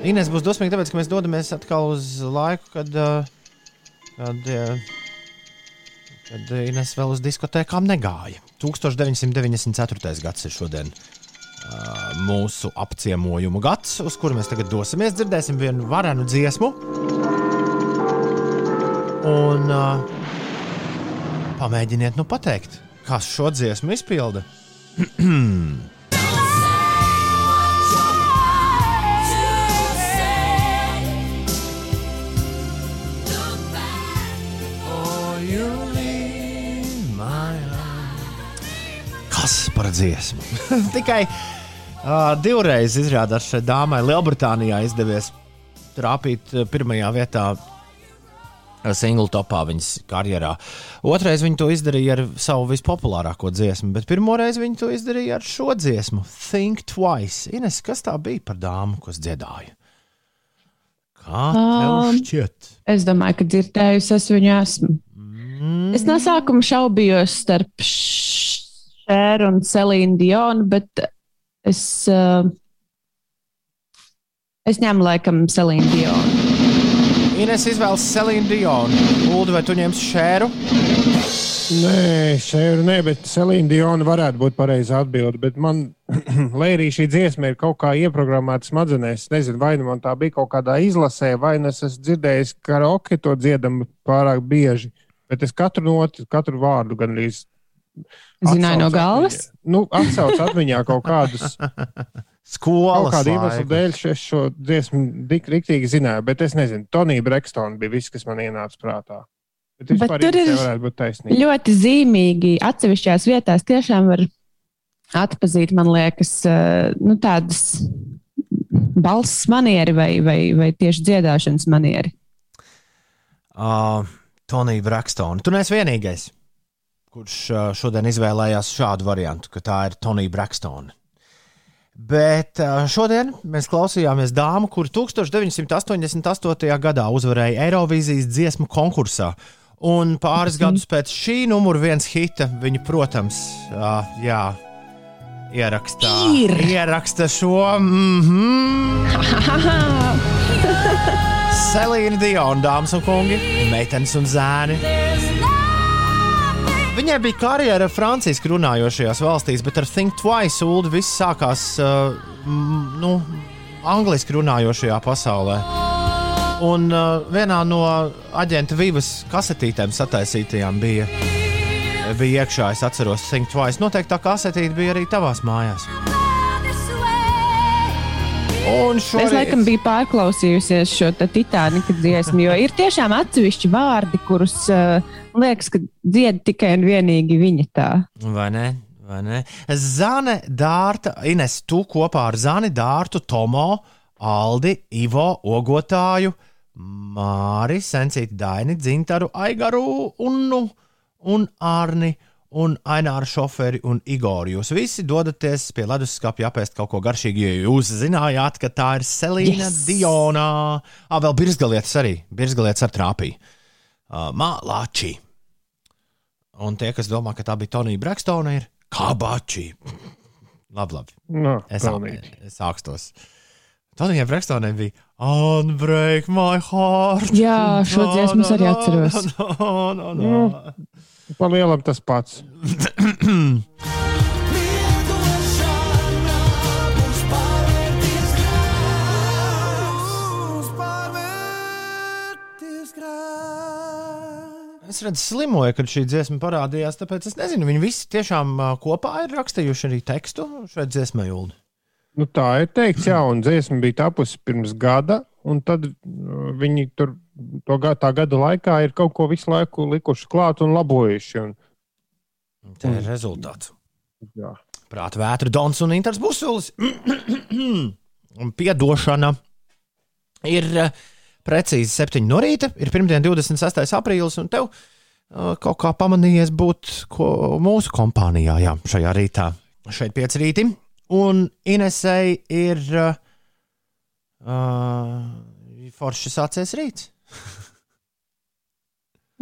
B: Inês būs dusmīga, tāpēc, ka mēs dodamies atkal uz laiku, kad, uh, kad, uh, kad Inês vēl uz diskotēkām negāja. 1994. gads ir šodien uh, mūsu apciemojumu gads, uz kuru mēs tagad dosimies. Dzirdēsim vienu varenu dziesmu. Un uh, pamēģiniet nu pateikt, kas šo dziesmu izpilda. Kas par dziesmu? *laughs* Tikai uh, divreiz izrādās šai dāmai Lielbritānijā izdevies trāpīt pirmajā vietā single topā viņas karjerā. Otrais viņa to izdarīja ar savu vispopulārāko dziesmu, bet pirmo reizi viņa to izdarīja ar šo dziesmu, Think Twice. Ines, kas tā bija par dāmu, kas dziedāja? Kā tev
C: Um,
B: šķiet?
C: Es domāju, ka dzirdējusi es viņu esmu.
B: Mm.
C: Es no sākuma šaubījos starp Šēru un Selīnu Dionu, bet es, uh, es ņemu laikam Selīnu Dionu.
B: Ines izvēlas Selīnu Dionu. Ulu, vai tu ņemsi šēru?
D: Nē, šeit nē, bet Selīna Diona varētu būt pareizā atbilde. Bet man, *clears throat* lai arī šī dziesma ir kaut kā ieprogrammēta smadzenēs, nezinu, vai nu man tā bija kaut kādā izlasē, vai nu es esmu dzirdējis, ka roke to dziedam pārāk bieži. Bet es katru notu, katru vārdu gan arī
C: Zināju no galvas.
D: Nu, Atcaucu atmiņā kaut kādus. *laughs*
B: Skolas
D: Kaut kādu iemeslu
B: laiku.
D: dēļ es šo dziesmu dik- riktīgi zināju, bet es nezinu, Tonija Brekstona bija viss, kas man ienāca prātā. Bet,
C: Bet tur ir-. Ļoti zīmīgi atsevišķās vietās tiešām var atpazīt, man liekas, uh, nu, tādas balss manieri vai, vai, vai tieši dziedāšanas manieri.
B: Uh, Tonija Brakstona. Tu neesi vienīgais, kurš šodien izvēlējās šādu variantu, ka tā ir Tonija Brakstona. Bet uh, šodien mēs klausījāmies dāmu, kur 1988. gadā uzvarēja Eirovīzijas dziesmu konkursā. Un pāris gadus pēc šī numura viens hita viņa, protams, jā, ierakstā,
C: Ir.
B: ieraksta šo. Mm -hmm. *laughs* Selīna Diona, dāmas un kungi, meitenes un zēni. Viņai bija karjera Francijas runājošajās valstīs, bet ar Think Twice ULD viss sākās uh, nu, angliski runājošajā pasaulē. Un uh, vienā no aģenta Vivas kasetītēm sataisītajām bija, bija iekšā, es atceros, Think Twice. Noteikti tā kasetīte bija arī tavās mājās. Un
C: Es laikam biju pārklausījusies šo Titanika dziesmu, jo ir tiešām atsevišķi vārdi, kurus uh, liekas, ka dzied tikai un vienīgi viņa tā.
B: Vai ne? Vai ne? Zane, Dārta, Ines, tu kopā ar Zani, Dārtu, Tomo, Aldi, Ivo, Ogotāju, Māri, Sensīti, Daini, Dzintaru, Aigaru, Unnu un Arni. Un Aināra šoferi un Igoru. Jūs visi dodaties pie leduskapja apēst kaut ko garšīgu, jo jūs zinājāt, ka tā ir Selīna yes. Diona. Ah, vēl Birzgalietis arī. Birzgalietis ar trāpīju. Uh, Mālāči. Un tie, kas domā, ka tā bija Tonija Brakstona, ir kabači. labi, labi.
D: No,
B: Es,
D: pelnīti.
B: es sākstos. Tonijai Brakstonai bija Unbreak my heart.
C: Jā, šo dziesmu es arī atceros.
B: No, no, no.
D: Pa lielam tas pats.
B: Es redzu, slimoju, kad šī dziesma parādījās. Tāpēc es nezinu, viņi visi tiešām kopā ir rakstījuši arī tekstu šai dziesmai. Ulu.
D: Nu, tā ir teikts, jā, un dziesma bija tapusi pirms gada, un tad viņi tur to, tā gada laikā ir kaut ko visu laiku likuši klāt un labojuši. Un,
B: Tā ir rezultāts.
D: Jā.
B: Prāta vētra, Dons un Inters Busulis. *clears throat* Piedošana ir uh, precīzi 7 no rīta. Ir pirmdiena, 26. aprīlis, un tev uh, kaut kā pamanījies būt ko, mūsu kompānijā jā, šajā rītā. Šeit 5 rīti. Un Inesei ir uh, forši sācies rīts.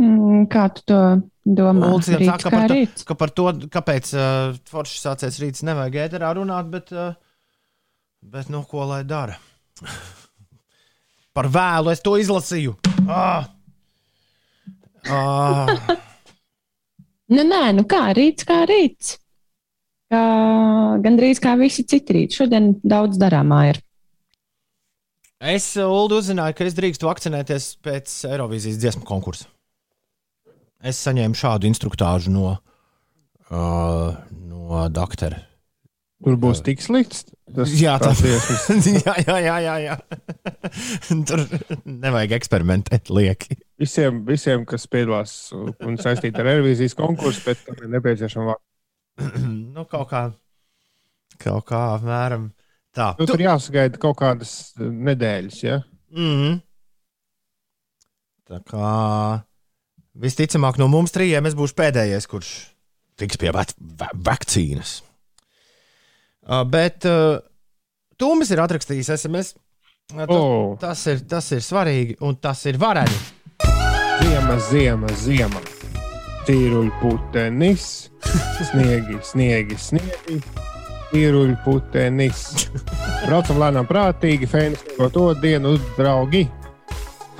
C: Mm, kā tu to domā? Rīts
B: saka par, to, ka par to, kāpēc uh, forši sācies rīts, nevajag ēterā runāt, bet, uh, bet nu, ko lai dara? *laughs* Par vēlu es to izlasīju. Ah! Ah! *laughs*
C: Nu, nē, nu kā rīts, kā rīts. Kā, gandrīz kā visi citi rīti. Šodien daudz darāmā ir.
B: Es, uh, Ulu, uzzināju, ka es drīkstu vakcinēties pēc Eirovīzijas dziesmu konkursa. Es saņēmu šādu instruktāžu no, uh, no doktora.
D: Tur būs tik slikts. Tas, *laughs*
B: Jā, tā-
D: dziesmas. *laughs*
B: jā, jā, jā, jā, jā. *laughs* Tur nevajag eksperimentēt lieki.
D: Visiem, visiem, kas piedalās un saistīti ar revīzijas konkursu, bet tam ir nepieciešama vārda. *clears throat*
B: nu, kaut kā, kaut kā apmēram tā.
D: Nu, tur jāsagaida kaut kādas nedēļas. Ja?
B: Mm. Tā kā visticamāk no mums trījiem es būšu pēdējais, kurš tiks pie vakcīnas. Uh, bet uh, Tūmis ir atrakstījis SMS. Uh, tas,
D: Oh.
B: tas, ir, tas ir svarīgi un tas ir vareni.
D: Ziema, ziema, ziema. Tīruļu putenis, *laughs* sniegi, sniegi, sniegi. Tīruļu putenis. Braucam lēnām, prātīgi, fēnis to dienu, draugi.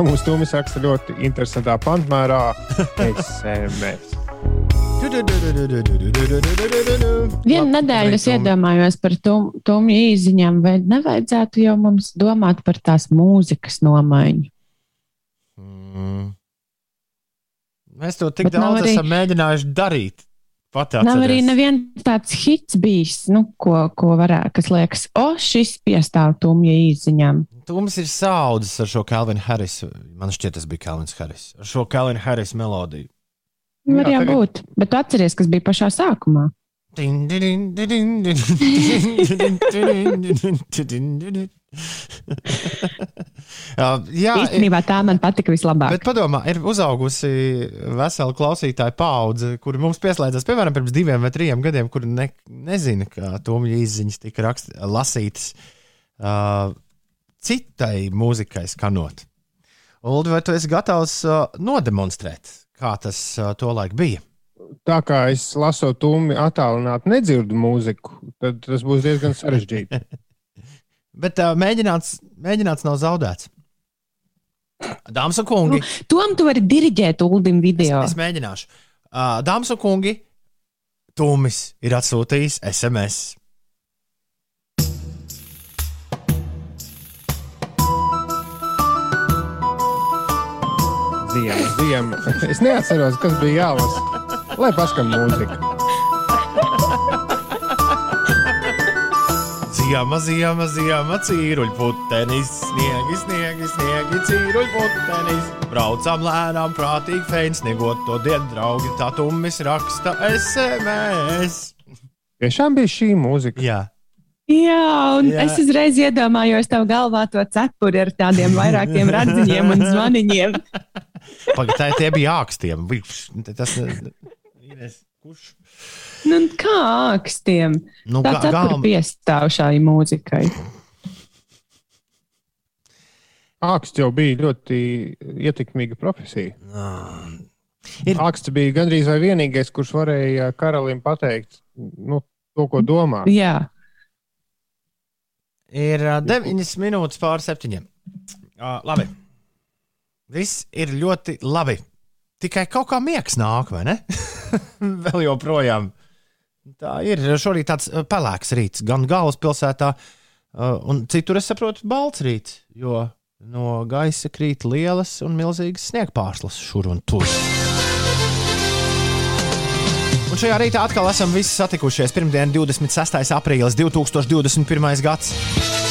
D: Mums tūmis raksta ļoti interesantā pantmērā. SMS.
C: Vienu nedēļu es iedomājos par tumju īziņām, vai nevajadzētu jau mums domāt par tās mūzikas nomaiņu.
B: Mm. Mēs to tik
C: Bet
B: daudz
C: arī-
B: esam mēģinājuši darīt. Pat
C: Nav arī neviens tāds hits bijis, nu, ko, ko varētu, kas liekas, o, šis piestāv tumja īziņām.
B: Tums ir saudzis ar šo Kalvinu Harris. Man šķiet, tas bija Kalvins Harris. Ar šo Kalvinu Harris melodiju.
C: Var
D: Jā,
C: jau
D: tagad-
C: būt, bet tu atceries, kas bija pašā sākumā.
B: Jā, jā,
C: Īstenībā tā man patika vislabāk.
B: Bet padomā, ir uzaugusi vesela klausītāja paudze, kuri mums pieslēdzas, piemēram, pirms diviem vai trim gadiem, kuri ne, nezina, ka tomļa izziņas tika rakst, lasītas uh, citai mūzikai skanot. Ulu, vai tu esi gatavs uh, nodemonstrēt, kā tas uh, tolaik bija?
D: Tā kā es lasu tūmi attālināti nedzirdu mūziku, tad tas būs diezgan sarežģīti. *laughs*
B: Bet uh, mēģināts, mēģināts nav zaudēts. Dāmas un kungi,
C: Tom tu vari diriģēt Uldim video.
B: Es, es mēģināšu. Uh, Dāmas un kungi, Tūmis ir atsūtījis SMS.
D: Ziema, ziema. Es neatceros, kas bija jālasa. Lai paskan mūzika.
B: Ziema, ziema, ziema, cīruļputenis, sniegi, sniegi, sniegi, cīruļputenis. Braucam lēnām, prātīgi fēns, sniegot to dienu, draugi, tā Tūmis raksta SMS.
D: Tiešām bija šī mūzika.
B: Jā,
C: Jā, un
B: Jā.
C: Jā. es uzreiz iedomājos tev galvā to cepuri ar tādiem vairākiem radziņiem un zvaniņiem.
B: pagaidām tie bija ākstiem. Tas, Ines, kurš?
C: Nu, kā ākstiem?
B: Nu,
C: Tā
B: ga- galva-
C: piestāv šai mūzikai.
D: Āksts jau bija ļoti ietekmīga profesija.
B: Ir-
D: Āksts bija gandrīz vai vienīgais, kurš varēja karalim pateikt nu, to, ko domā.
C: Jā,
B: Ir ā, 9 minūtes pār 7. Uh, labi. Viss ir ļoti labi. Tikai kaut kā miegs nāk, vai ne? *laughs* Vēl joprojām. Tā ir šorīt tāds ā, pelēks rīts, gan galvaspilsētā, ā, un citur es saprotu, balts rīts, jo no gaisa krīt lielas un milzīgas sniegpārslas šur un tur. Un šajā rītā atkal esam visi satikušies. Pirmdiena, 26. aprīlis 2021. gads.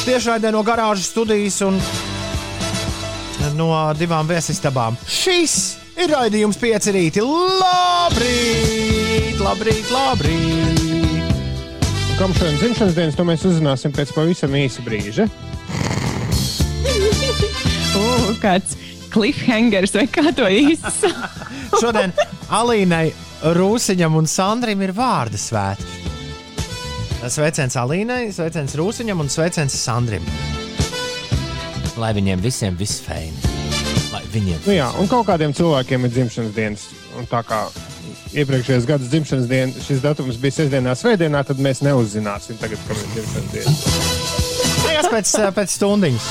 B: Tiešraidē no garāžas studijas un no divām viesistabām. Šis ir raidījums pieci rīti. Labrīt, labrīt, labrīt!
D: kam šodien dzimšanas dienas, to mēs uzzināsim pēc pavisam īsa brīža. *laughs*
C: Uh, kāds cliffhangers vai kā to īsti? *laughs*
B: Šodien Alīnai, Rūsiņam un Sandrim ir vārdu svētki. Sveiciens Alīnai, sveiciens Rūsiņam un sveiciens Sandrim. Lai viņiem visiem viss feini. Viņiem
D: Nu, jā, un kaut kādiem cilvēkiem ir dzimšanas dienas. Un tā kā iepriekšējais gads dzimšanas dienas, šis datums bija sestdienā, svētdienā, tad mēs neuzzināsim, tagad, kad ir dzimšanas diena.
B: Beigās pēc, pēc stundiņas.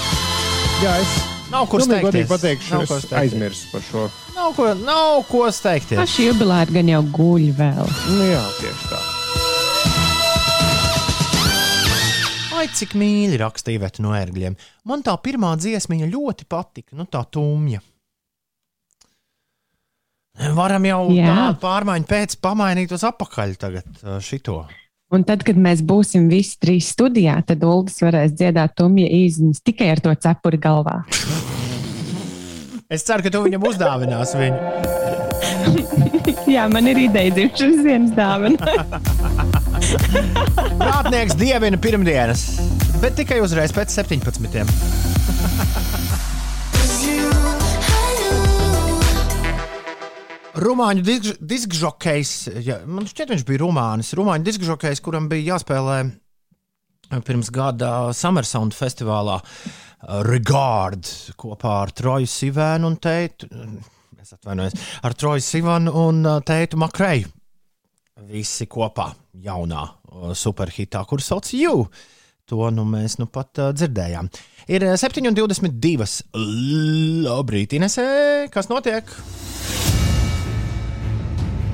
D: Jā, es
B: Nav kur
D: godīgi
B: steigties.
D: pateikšu,
B: Nav
D: es aizmirsu par šo.
B: Nav ko, nav ko steigties.
C: Paši jubilēti gan jau guļ vēl.
D: Nu, jā, tieši tā.
B: Ai, cik mīļi rakstīja Iveta no ērgļiem. Man tā pirmā dziesmiņa ļoti patika, nu tā tumja. Varam jau
C: Jā.
B: tādu pārmaiņu pēc pamainīt uz apakaļ tagad šito.
C: Un tad, kad mēs būsim visi trīs studijā, tad Ulas varēs dziedāt tumja īziņas tikai ar to cepuri galvā. *laughs*
B: Es ceru, ka tu viņam uzdāvinās viņu. *laughs*
C: Jā, man ir ideja dzimšanas dienas dāvana.
B: Prātnieks dievina pirmdienas, bet tikai uzreiz pēc 17. *laughs* Rumāņu disk- diskžokejs, ja, man šķiet, viņš bija Rumānis. Rumāņu diskžokejs, kuram bija jāspēlē pirms gada Summersound festivālā uh, Regard kopā ar Troju Sivēnu un Teitu. Es atvainojos, ar Troju Sivanu un Teitu Makreju. Visi kopā jaunā superhitā, kur sauc You. To nu mēs nu pat uh, dzirdējām. Ir uh, 7,22. Labrīt, Inesē, kas notiek?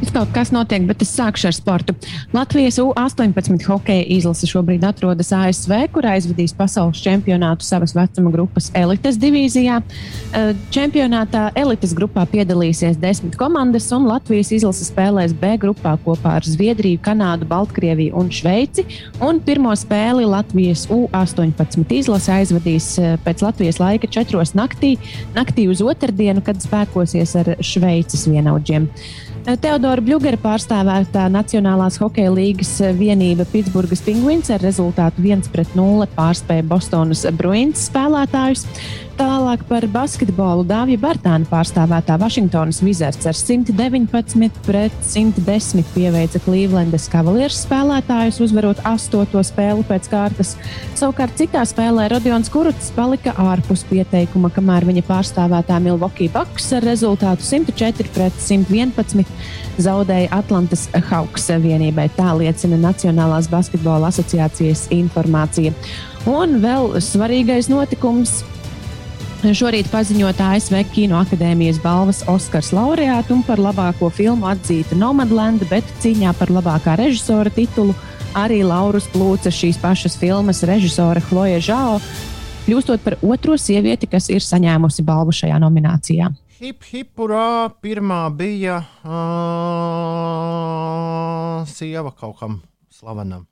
C: Es kaut kas notiek, bet es sākšu ar sportu. Latvijas U-18 hokeja izlase šobrīd atrodas ASV, kur aizvadīs pasaules čempionātu savas vecuma grupas elites divīzijā. Eh, Čempionātā elites grupā piedalīsies desmit komandas, un Latvijas izlase spēlēs B grupā kopā ar Zviedriju, Kanādu, Baltkrieviju un Šveici. Un pirmo spēli Latvijas U-18 izlase aizvadīs eh, pēc Latvijas laika četros naktī, naktī uz otrdienu, kad spēkosies ar Šveices vienaudžiem. Teodora Bļūgera pārstāvētā Nacionālās hokeja līgas vienība Pitsburgas Penguins ar rezultātu 1-0 pārspēja Bostonas Bruins spēlētājus. Tālāk par basketbolu Dāvija Bartāna pārstāvētā Vašingtonas Wizards ar 119 pret 110 pieveica Clevelandas Cavaliers spēlētājus, uzvarot astoto spēli pēc kārtas. Savukārt citā spēlē Rodions Kuruts palika ārpus pieteikuma, kamēr viņa pārstāvētā Milwaukee Bucks ar rezultātu 104 pret 111 zaudēja Atlantas Hawks vienībai. Tā liecina Nacionālās basketbola asociācijas informācija. Un vēl svarīgais notikums. Šorīt paziņot ASV Kino akadēmijas balvas Oskars laureātu un par labāko filmu atzīta Nomadland, bet cīņā par labākā režisora titulu arī Laurus plūca šīs pašas filmas režisora Chloe Zhao, kļūstot par otro sievieti, kas ir saņēmusi balvu šajā nominācijā.
B: Hip, hip, urā! Pirmā bija uh, sieva kaut kam slavenam.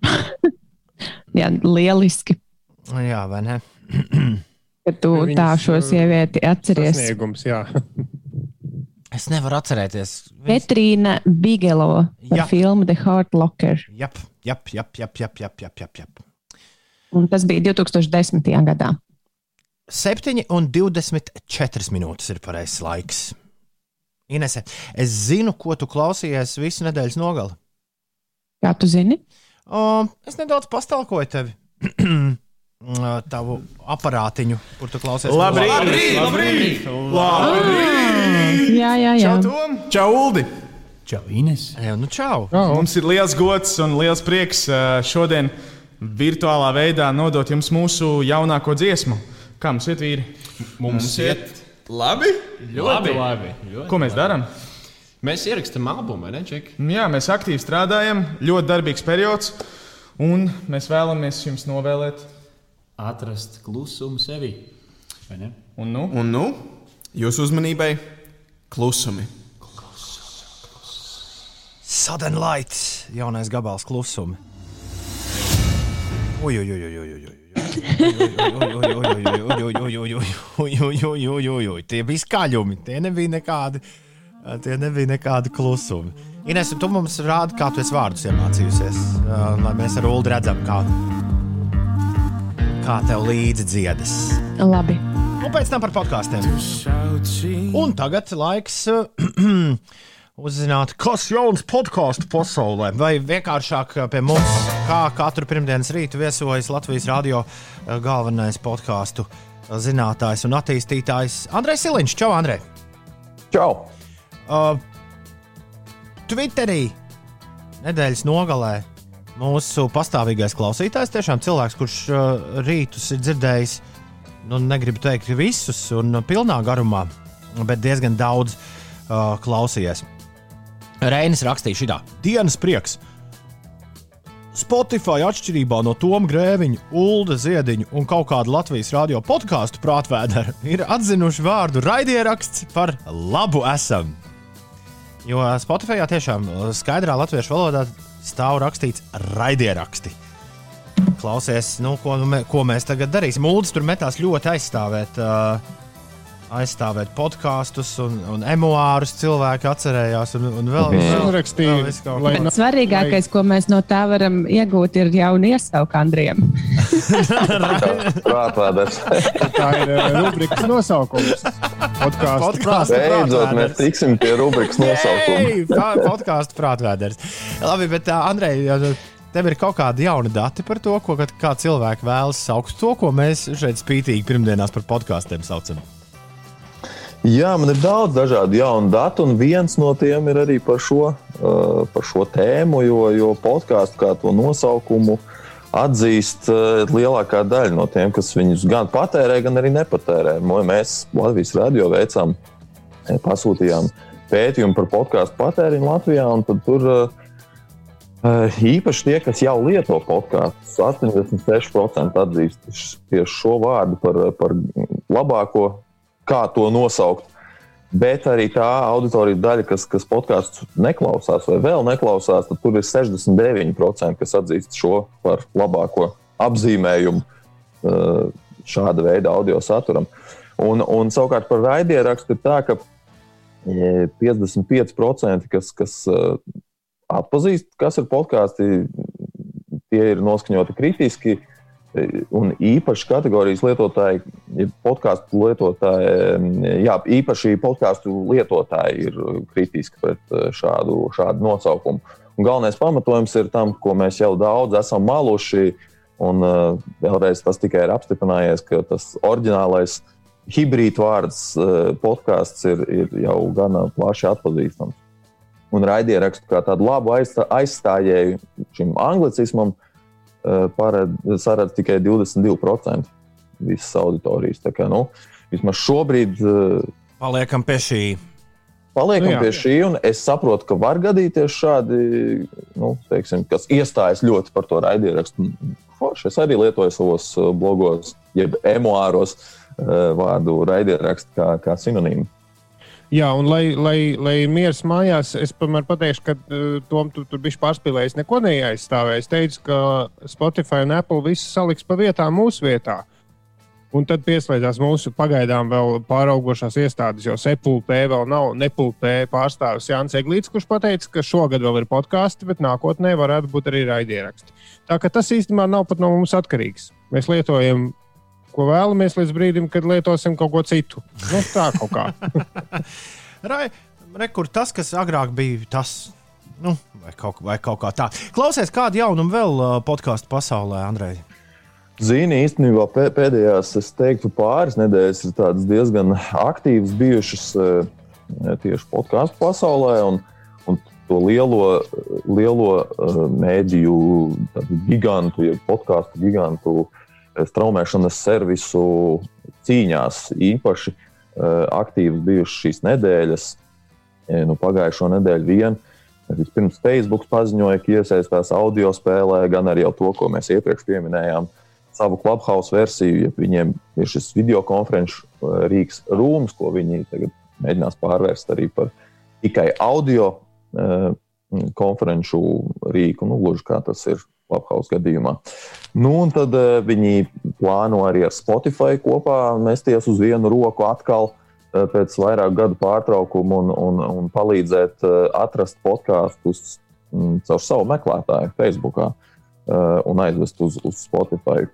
B: *laughs*
C: Jā, lieliski,
B: Jā, vai ne? *clears throat*
C: ka tu
D: Viņas,
C: tā šo
D: uh,
C: sievieti atceries.
D: Sasniegums, jā. *laughs*
B: Es nevaru atcerēties. Viņas...
C: Petrīna Bigelo par filmu The Heart Locker.
B: Jap, jap, jap, jap, jap, jap, jap, jap, jap.
C: Un tas bija 2010. gadā.
B: 7 un 24 minūtes ir pareizais laiks. Inese, es zinu, ko tu klausījies visu nedēļas nogali.
C: Kā tu zini?
B: O, es nedaudz pastākoju tevi. *clears throat* Tavu aparātiņu, kur tu klausies.
F: Labrīt! Labrīt! Labrīt!
C: Jā, jā, jā.
F: Čau, Tom! Čau, Uldi! Čau, Ines!
B: Jā, nu čau!
D: Oh.
F: Mums ir liels gods un liels prieks šodien virtuālā veidā nodot jums mūsu jaunāko dziesmu. Kā mums iet, vīri?
G: Mums iet labi. Ļoti labi. Ļoti
F: Ko mēs darām?
G: Mēs ierakstām albumu, vai ne, Ček?
F: Jā, mēs aktīvi strādājam, ļoti darbīgs periods, un mēs vēlamies jums novēlēt.
H: Atrast klusumu sevi. vai ne?
F: Un, nu,
G: Un nu, jūsu uzmanībai klusumi.
B: Sudden Lights, jaunais gabals klusumi. Ui, ui, ui, ui, ui, ui. Tie bija skaļumi, tie nebija nekādi, tie nebija nekādi klusumi. Ines, tu mums rādi, kā tu esi vārdus iemācījusies, uh, lai mēs ar Ulu redzam, kā, kā tev līdzi dziedas.
C: Labi.
B: Un pēc tam par podkāstiem. Un tagad laiks *clears throat* uzzināt, kas jauns podkāstu pasaulē. Vai vienkāršāk uh, pie mums, kā katru pirmdienas rītu viesojas Latvijas radio uh, galvenais podkāstu zinātājs un attīstītājs Andrejs Siliņš. Čau, Andrej!
I: Čau!
B: Uh, Twitterī nedēļas nogalē mūsu pastāvīgais klausītājs, tiešām cilvēks, kurš uh, rītus ir dzirdējis, nu, negribu teikt visus un pilnā garumā, bet diezgan daudz uh, klausījies. Reinis rakstīja šitā dienas prieks. Spotify atšķirībā no Toma Grēviņa, Ulda Ziediņa un kaut kāda Latvijas radio podkāstu prātvēdera ir atzinuši vārdu raidieraksts par labu esam. Jo Spotify tiešām skaidrā latviešu valodā stāv rakstīts raidieraksti. Klausies, nu, ko, nu, ko mēs tagad darīsim. Mūlis tur metās ļoti aizstāvēt. Uh, aizstāvēt podkāstus un, un emuārus. Cilvēki atcerējās, un, un vēl
D: uzrakstīja.
C: Svarīgākais, lai... ko mēs no tā varam iegūt, ir jauni iesauki Andriem. *laughs* *laughs*
D: Tā ir rubrikas nosaukums. Podkāstu
I: Beidzot, mēs tiksim pie rubrikas nosaukuma. *laughs*
B: Podkāstu prātvēders. Labi, bet uh, Andrej. Tev ir kaut kādi jauni dati par to, ko kā cilvēki vēlas saukt to, ko mēs šeit spītīgi pirmdienās par podkāstiem saucam.
I: Jā, man ir daudz dažādu jaunu datu, un viens no tiem ir arī par šo, uh, par šo tēmu, jo, jo podkāstu kā to nosaukumu atzīst uh, lielākā daļa no tiem, kas viņus gan patērē, gan arī nepatērē. Mēs Latvijas radio veicām, eh, pasūtījām pētījumu par podkāstu patēriņu Latvijā, tur uh, īpaši tie, kas jau lieto podkāstus, 86% atzīst tieši šo vārdu par, par labāko kā to nosaukt. Bet arī tā auditorija daļa, kas, kas podkāstus neklausās vai vēl neklausās, tad tur ir 69%, kas atzīst šo par labāko apzīmējumu uh, šāda veida audio saturam. Un, un savukārt par raidierakstu ir tā, ka 55%, kas, kas uh, atpazīst, kas ir podkāsti, tie ir noskaņoti kritiski. Un īpaši kategorijas lietotāji, ja podkāstu lietotāji, jā, īpaši podkāstu lietotāji ir kritiski pret eh, šādu, šādu nosaukumu. Un galvenais pamatojums ir tam, ko mēs jau daudz esam maluši. Un uh, vēlreiz tas tikai ir apstiprinājies, ka tas oriģinālais hibrīd vārds uh, podkāsts ir, ir jau gana plaši atpazīstams. Un raidierakstu kā tādu labu aizstājēju šim anglicismam, saredz tikai 22% visas auditorijas. Tā kā, nu, vismaz šobrīd. Eh,
B: Paliekam pie šī.
I: Paliekam nu, pie šī, un es saprotu, ka var gadīties šādi, nu, teiksim, kas iestājas ļoti par to raidierakstu. Forši, es arī lietoju savos eh, blogos, jeb emuāros vārdu raidierakstu kā, kā sinonīmu.
D: Jā, un lai, lai, lai ir miers mājās, es tomēr pateikšu, ka uh, Tom tu tur bija pārspīlējis, neko neaizstāvēja. Es teicu, ka Spotify un Apple visu saliks pa vietām mūsu vietā. Un tad pieslēdzās mūsu pagaidām vēl pāraugošās iestādes, jo SEPULP vēl nav NEPULP pārstāvis Jānis Eglīts, kurš teica, ka šogad vēl ir podkāsti, bet nākotnē varētu būt arī raidieraksti. Tā ka tas īstenībā nav pat no mums atkarīgs. Mēs lietojam ko vēlamies līdz brīdim, kad lietosim kaut ko citu. Nu, tā kaut kā. *laughs*
B: Rai, rekur, tas, kas agrāk bija tas. Nu, vai, kaut, vai kaut kā tā. Klausies, kādu jaunumu vēl uh, podkāstu pasaulē, Andrej?
I: Zini, īstenībā pēdējās, es teiktu, pāris nedēļas ir diezgan aktīvas bijušas uh, tieši podkāstu pasaulē. Un, un to lielo, lielo uh, mēdīju gigantu, ja podkāstu gigantu uh, straumēšanas servisu cīņās īpaši uh, aktīvas bijušas šīs nedēļas. E, nu, pagājušo nedēļu vien. Vispirms Facebook paziņoja, ka iesaistās audio spēlē, gan arī to, ko mēs iepriekš pieminējām, savu clubhouse versiju. Ja viņiem ir šis video konferenču rīks rūms, ko viņi tagad mēģinās pārvērst arī par tikai audio konferenču rīku, nu, gluži kā tas ir Clubhouse gadījumā. Nu, un tad uh, viņi plāno arī ar Spotify kopā mesties uz vienu roku atkal. uh, pēc vairāku gadu pārtraukuma un, un, un palīdzēt uh, atrast podkāstus um, caur savu meklētāju Facebook un aizvest uz, uz Spotify.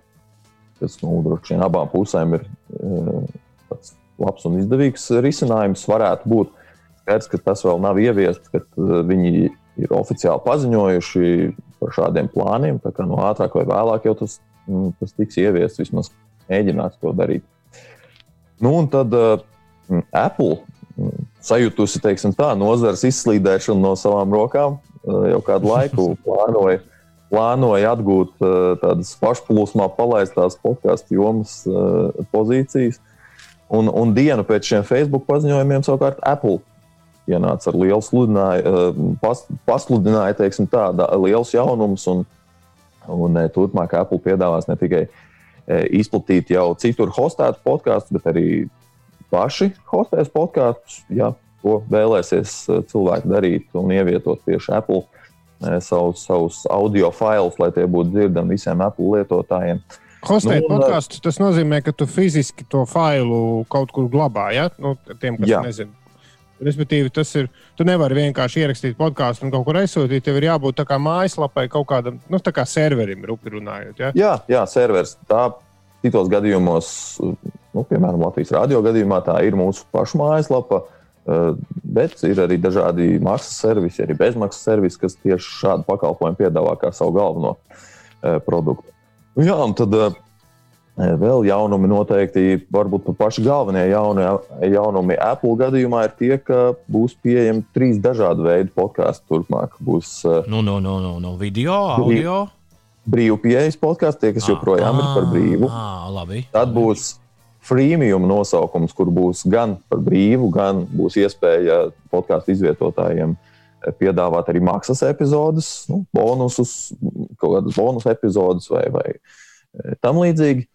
I: Tas nu, droši vien abām pusēm ir uh, labs un izdevīgs risinājums. Varētu būt skaidrs, ka tas vēl nav ieviests, ka uh, viņi ir oficiāli paziņojuši par šādiem plāniem. Tā kā no ātrāk vai vēlāk jau tas, mm, tas tiks ieviests, vismaz mēģināts to darīt. Nu, un tad uh, Apple sajutusi teiksim, tā, nozares izslīdēšanu no savām rokām uh, jau kādu laiku *laughs* plānoja. Plānoja atgūt uh, tādas pašplūsmā palaistās podkāstu jomas uh, pozīcijas. Un, un dienu pēc šiem Facebook paziņojumiem, savukārt, Apple ienāca ar lielu sludinājumu, pas, pasludināja teiksim, tā, liels jaunums. Un, un turpmāk Apple piedāvās ne tikai izplatīt jau citur hostētu podkāstus, bet arī paši hostēs podkāstus. Ja to vēlēsies cilvēki darīt un ievietot tieši Apple savus, savus audio failus, lai tie būtu dzirdami visiem Apple lietotājiem.
D: Hostēt nu, podkāstu, tas nozīmē, ka tu fiziski to failu kaut kur glabā. Ja? Nu, tiem, kas jā. nezina. Respektīvi, tas ir. Tu nevari vienkārši ierakstīt podkāstu un kaut kur aizsūtīt. Tev ir jābūt tā kā mājaslapai, kaut kādam, nu, tā kā serverim, rupi runājot. Ja?
I: Jā, jā, serveris. Tā citos gadījumos, nu, piemēram, Latvijas radio gadījumā, tā ir mūsu pašu mājaslapa. Eh, bet ir arī dažādi maksas servisi, arī bezmaksas servisi, kas tieši šādu pakalpojumu piedāvā kā savu galveno eh, produktu. Jā, un tad uh, vēl jaunumi noteikti, varbūt paši galvenie jauni, jaunumi Apple gadījumā ir tie, ka būs pieejami trīs dažādi veidi podkāstu turpmāk. Būs
B: no, no, no, no, no video, audio.
I: Brīvu pieejas podkāstu, tie, kas joprojām ir par brīvu.
B: Labi.
I: Tad būs freemium nosaukums, kur būs gan par brīvu, gan būs iespēja podkāstu izvietotājiem piedāvāt arī maksas epizodes, nu, bonusus, kaut kādas bonus epizodes vai, vai tam līdzīgi.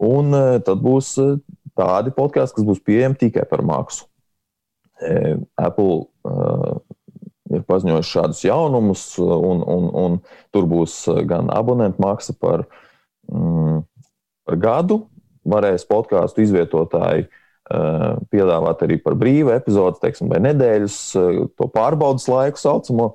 I: Un e, tad būs e, tādi podkāsti, kas būs pieejami tikai par maksu. Apple uh, ir paziņojuši šādus jaunumus, un, un, un tur būs gan abonentu maksa par, mm, par gadu, varēs podkāstu izvietotāji uh, piedāvāt arī par brīvu epizodi, teiksim, vai nedēļas, eh, to pārbaudas laiku saucamo.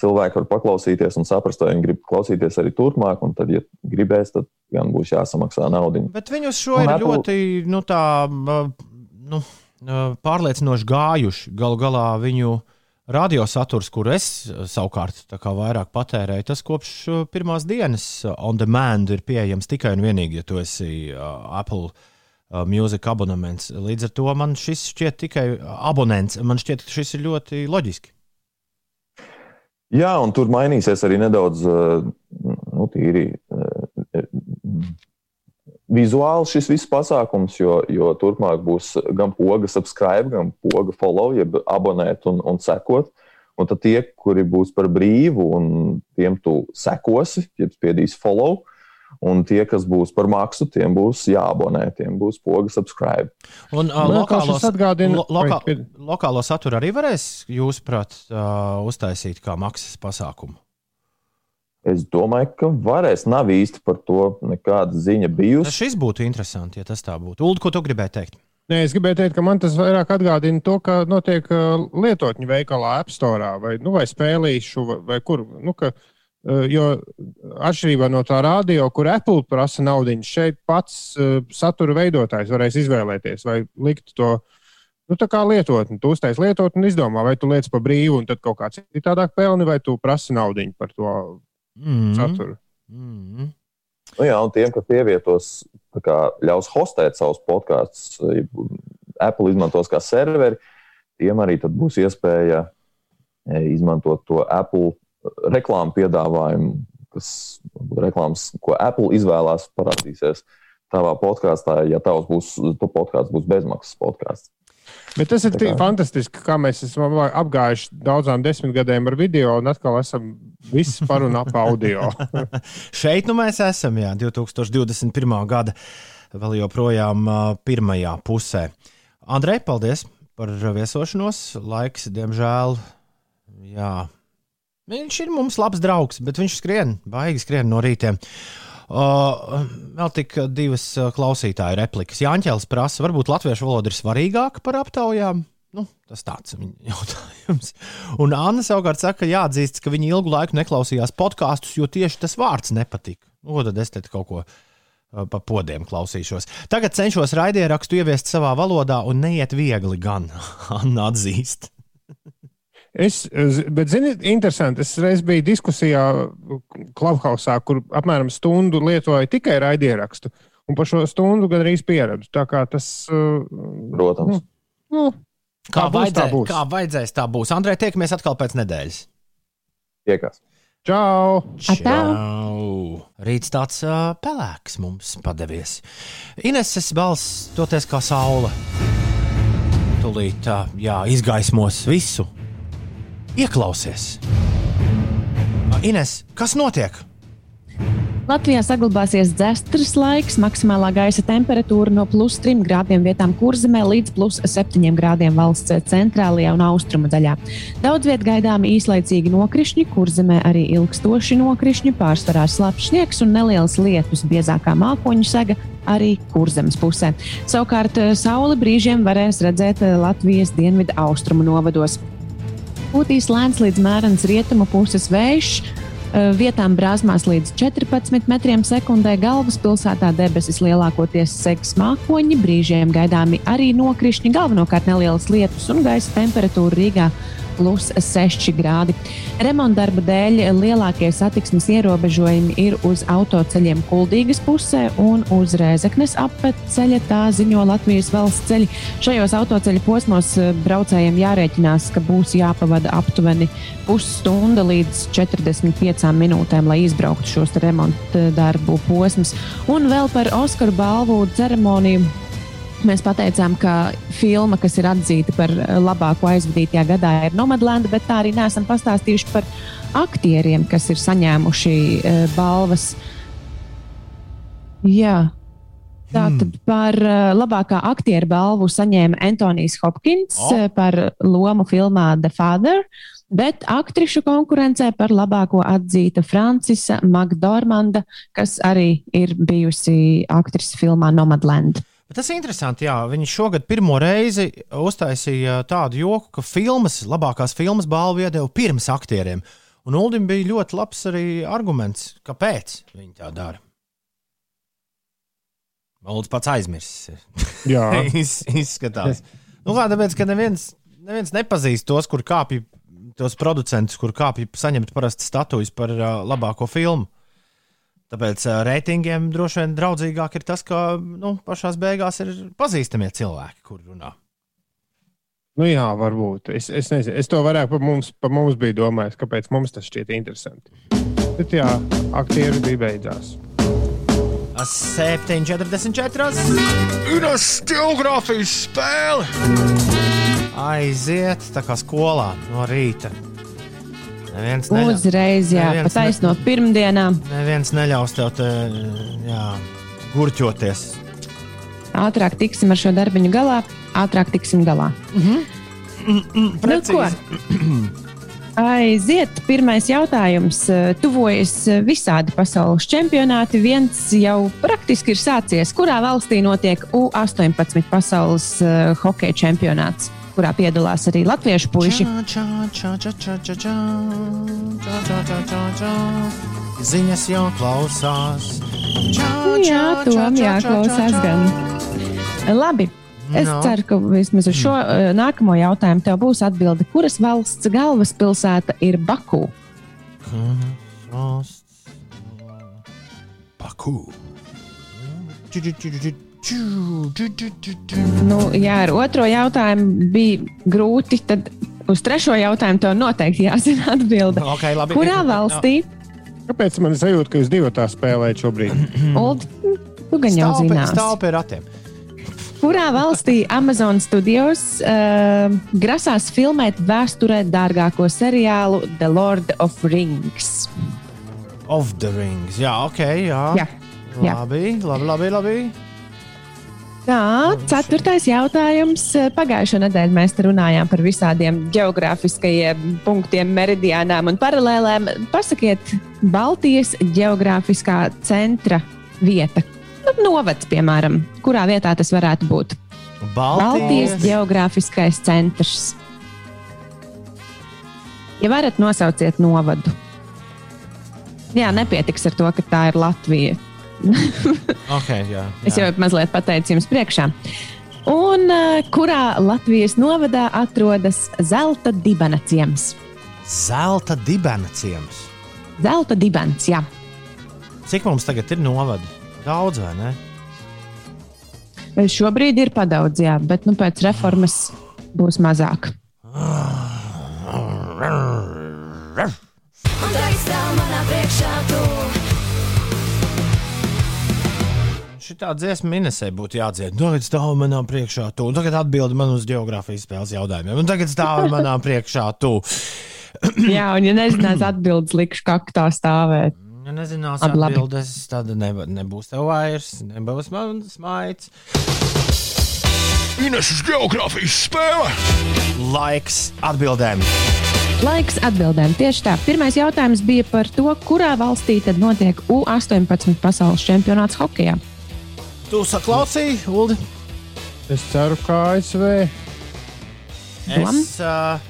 I: Cilvēki var paklausīties un saprast, vai viņi grib klausīties arī turpmāk, tad, ja gribēs, tad gan būs jāsamaksā nauda.
B: Bet viņus šo un ir Apple... ļoti nu, tā, nu, pārliecinoši gājuši. Galu galā viņu radiosaturs, kur es savukārt vairāk patērēju, tas kopš pirmās dienas on demand ir pieejams tikai un vienīgi, ja tu esi Apple mūzika abonements. Līdz ar to man šis šķiet tikai abonents. Man šķiet, ka šis ir ļoti loģiski.
I: Jā, un tur mainīsies arī nedaudz nu, tīri, vizuāli šis viss pasākums, jo, jo turpmāk būs gan poga subscribe, gan poga follow, jeb abonēt un, un sekot. Un tad tie, kuri būs par brīvu, un tiem tu sekosi, jeb spiedīsi follow, Un tie, kas būs par maksu, tiem būs jāabonē, tiem būs poga subscribe.
B: Un uh, lokālo, atgādina, lo, lokā, lokālo saturu arī varēs, jūsuprāt, uh, uztaisīt kā maksas pasākumu?
I: Es domāju, ka varēs. Nav īsti par to nekāda ziņa bijusi.
B: Tas šis būtu interesanti, ja tas tā būtu. Ulu, ko tu gribēji teikt?
D: Nē, es gribēju teikt, ka man tas vairāk atgādina to, ka notiek lietotņu veikalā, App Store vai, nu, vai spēlīšu, vai, vai kur. Nu, ka, uh, jo atšķirībā no tā radio, kur Apple prasa naudu, šeit pats uh, satura veidotājs varēs izvēlēties, vai likt to nu, lietotni. Tu uztais lietotni un izdomā, vai tu lietas pa brīvu, un tad kaut kā citādāk pelni, vai tu prasi naudu par to mm. saturu.
I: Mm. Nu jā, un tiem, kas ievietos, kā, ļaus hostēt savus podkāstus, Apple izmantos kā serveri, tiem arī būs iespēja eh, izmantot to Apple reklāmu piedāvājumu, kas reklāmas, ko Apple izvēlās, parādīsies tavā podkāstā, ja tavs būs, tu podkāsts būs bezmaksas podkāsts.
D: Bet tas ir tik fantastiski, kā mēs esam apgājuši daudzām desmitgadēm ar video, un atkal esam viss par un ap audio. *laughs*
B: Šeit nu mēs esam, jā, 2021. gada vēl joprojām pirmajā pusē. Andrej, paldies par viesošanos. Laiks, diemžēl, jā, Viņš ir mums labs draugs, bet viņš skrien, baigi skrien no rīta. Uh, vēl tik divas klausītāju replikas. Jāņķēlis prasa, varbūt latviešu valoda ir svarīgāka par aptaujām. Nu, tas tāds *laughs* jautājums. Un Anna savukārt saka, ka jāatzīst, ka viņa ilgu laiku neklausījās podkāstus, jo tieši tas vārds nepatika. Nu, tad es te kaut ko pa podiem klausīšos. Tagad cenšos raidierakstu ieviest savā valodā, un neiet viegli gan. *laughs* Anna atzīst.
D: Es, bet, ziniet, interesanti. Es reiz biju diskusijā Clubhouse, kur apmēram stundu lietoju tikai raidierakstu. Un par šo stundu gan arī pieredzu. Tā kā tas. Uh,
I: Protams.
D: Nu,
B: Kā,
D: Kā būs, tā
B: vajadzē,
D: būs.
B: kā vajadzēs, tā būs. Andrej, tiekamies atkal pēc nedēļas.
I: Tiekās.
D: Čau!
B: Čau! Rīts tāds uh, pelēks mums padevies. Ineses balss toties kā saule. Tūlīt uh, jā, izgaismos visu. Ieklausies! Ines, kas notiek?
C: Latvijā saglabāsies dzestras laiks, maksimālā gaisa temperatūra no plus 3 grādiem vietām kurzemē līdz plus 7 grādiem valsts centrālajā un austrumu daļā. Daudz vietā gaidāmi īslaicīgi nokrišņi, kurzemē arī ilgstoši nokrišņi, pārsvarā slapjš sniegs un neliels lietus, biezākā mākoņu sega arī kurzemes pusē. Savukārt eh, sauli brīžiem varēs redzēt eh, Latvijas dienvidu austrumu novados. Pūtīs lēns līdz mērens rietumu puses vējš. eh, Vietām brāzmās līdz 14 metriem sekundē galvaspilsētā debesis lielākoties segs mākoņi, brīžiem gaidāmi arī nokrišņi, galvenokārt nelielas lietus un gaisa temperatūra Rīgā. Plus 6 grādi. Remontdarba dēļ lielākie satiksmes ierobežojumi ir uz autoceļiem Kuldīgas pusē un uz Rēzeknes apceļa, tā ziņo Latvijas valsts ceļi. Šajos autoceļa posmos eh, braucējiem jārēķinās, ka būs jāpavada aptuveni pusstunda līdz 45 minūtēm, lai izbrauktu šos remonta darbu posmus. Un vēl par Oskaru balvu ceremoniju. Mēs pateicām, ka filma, kas ir atzīta par eh, labāko aizvadītajā gadā, ir Nomadlanda, bet tā arī neesam pastāstījuši par aktieriem, kas ir saņēmuši uh, balvas. Jā. Tātad par uh, labākā aktieru balvu saņēma Antonijs Hopkins oh. par lomu filmā The Father, bet aktrišu konkurencē par labāko atzīta Francisa Makdormanda, kas arī ir bijusi aktrise filmā Nomadland.
B: Tas ir interesanti. Jā, viņi šogad pirmo reizi uztaisīja tādu joku, ka filmas, labākās filmas balvu iedeva pirms aktieriem. Un Ulim bija ļoti labs arī arguments, kāpēc viņi tā dara. Uldis pats aizmirsis.
D: Jā, *laughs*
B: Iz, izskatās. Nu, kā, tāpēc, ka neviens, neviens nepazīst tos, kur kāpj, tos producentus, kur kāpj saņemt parasti statujas par uh, labāko filmu. Tāpēc reitingiem droši vien draudzīgāk ir tas, ka nu, pašā beigās ir pazīstamie cilvēki, kur runā.
D: nu jā, varbūt. Es, es nezinu, es to vairāk par mums, par mums biju domājis, kāpēc mums tas šķiet interesanti. Bet jā, aktieri bija beidzās.
B: 7,44. Ir geogrāfijas spēle. Aiziet tā kā skolā no rīta. Neviens, neļa...
C: Uzreiz, jā,
B: neviens
C: pat aiz no pirmdienām.
B: Neviens neļaus tev te, jā, gurķoties.
C: Ātrāk tiksim ar šo darbiņu galā, ātrāk tiksim galā. Nu, ko? *clears throat* Aiziet, pirmais jautājums. Tuvojas visādi pasaules čempionāti. Viens jau praktiski ir sācies. Kurā valstī notiek U-18 pasaules uh, hokeja čempionāts, kurā piedalās arī latviešu puiši.
B: Ziņas jau klausās. Čā,
C: jā, tom jāklausās gan. Labi. Es
B: no.
C: ceru, ka vismaz ar šo uh, nākamo jautājumu tev būs atbilde. Kuras valsts galvaspilsēta ir Baku?
B: Baku.
C: Nu, jā, ar otro jautājumu bija grūti. Tad uz trešo jautājumu tev noteikti jāzina atbilde.
B: Okay, labi.
C: Kurā valstī?
D: Kāpēc man ir sajūta, ka jūs divi tā spēlējat šobrīd? *clears throat*
C: Old, tu gan jau zini,
B: stāv pie ratiem.
C: Kurā valstī Amazon Studios uh, grasās filmēt vēsturē dārgāko seriālu The Lord of Rings?
B: Of the Rings, jā, ok, jā.
C: jā. Labi, jā.
B: labi, labi, labi.
C: Tā, ceturtais jautājums. Pagājušā nedēļā mēs runājām par visādiem geogrāfiskajiem punktiem, meridiānām un paralēlēm. Pasakiet, Baltijas geogrāfiskā centra vieta. Nu, novads, piemēram, kurā vietā tas varētu būt? Baltijas geogrāfiskais centrs. Ja varat, nosauciet novadu. Jā, nepietiks ar to, ka tā ir Latvija. *laughs*
B: okay, jā, jā.
C: Es jau mazliet pateicu jums priekšā. Un uh, kurā Latvijas novadā atrodas zelta dibena ciems?
B: Zelta dibena ciems.
C: Zelta dibens, jā.
B: Cik mums tagad ir novadi? Daudz vai ne?
C: Šobrīd ir padaudz, jā, bet nu, pēc reformas būs mazāk. *sighs*
J: Un stāv manā priekšā tu.
B: Šitā dziesma minēsē būtu jādzied. Nu, Tagad stāv manā priekšā tu. Un tagad atbildi man uz geogrāfijas spēles jautājumiem. Un tagad stāv manā priekšā tu.
C: jā, un ja nezinās atbildes, likšu kaktā stāvēt.
B: Ja nezinās
C: labi.
B: atbildes, tad neba, nebūs tev vairs, nebūs mans maigs. Ineses geogrāfijas spēle. Laiks atbildēm.
C: Laiks atbildēm. Tieši tā. Pirmais jautājums bija par to, kurā valstī tad notiek U-18 pasaules čempionāts hokeja.
B: Tu saklausīji, Ulu?
D: Es ceru, ka ASV.
B: Es, uh,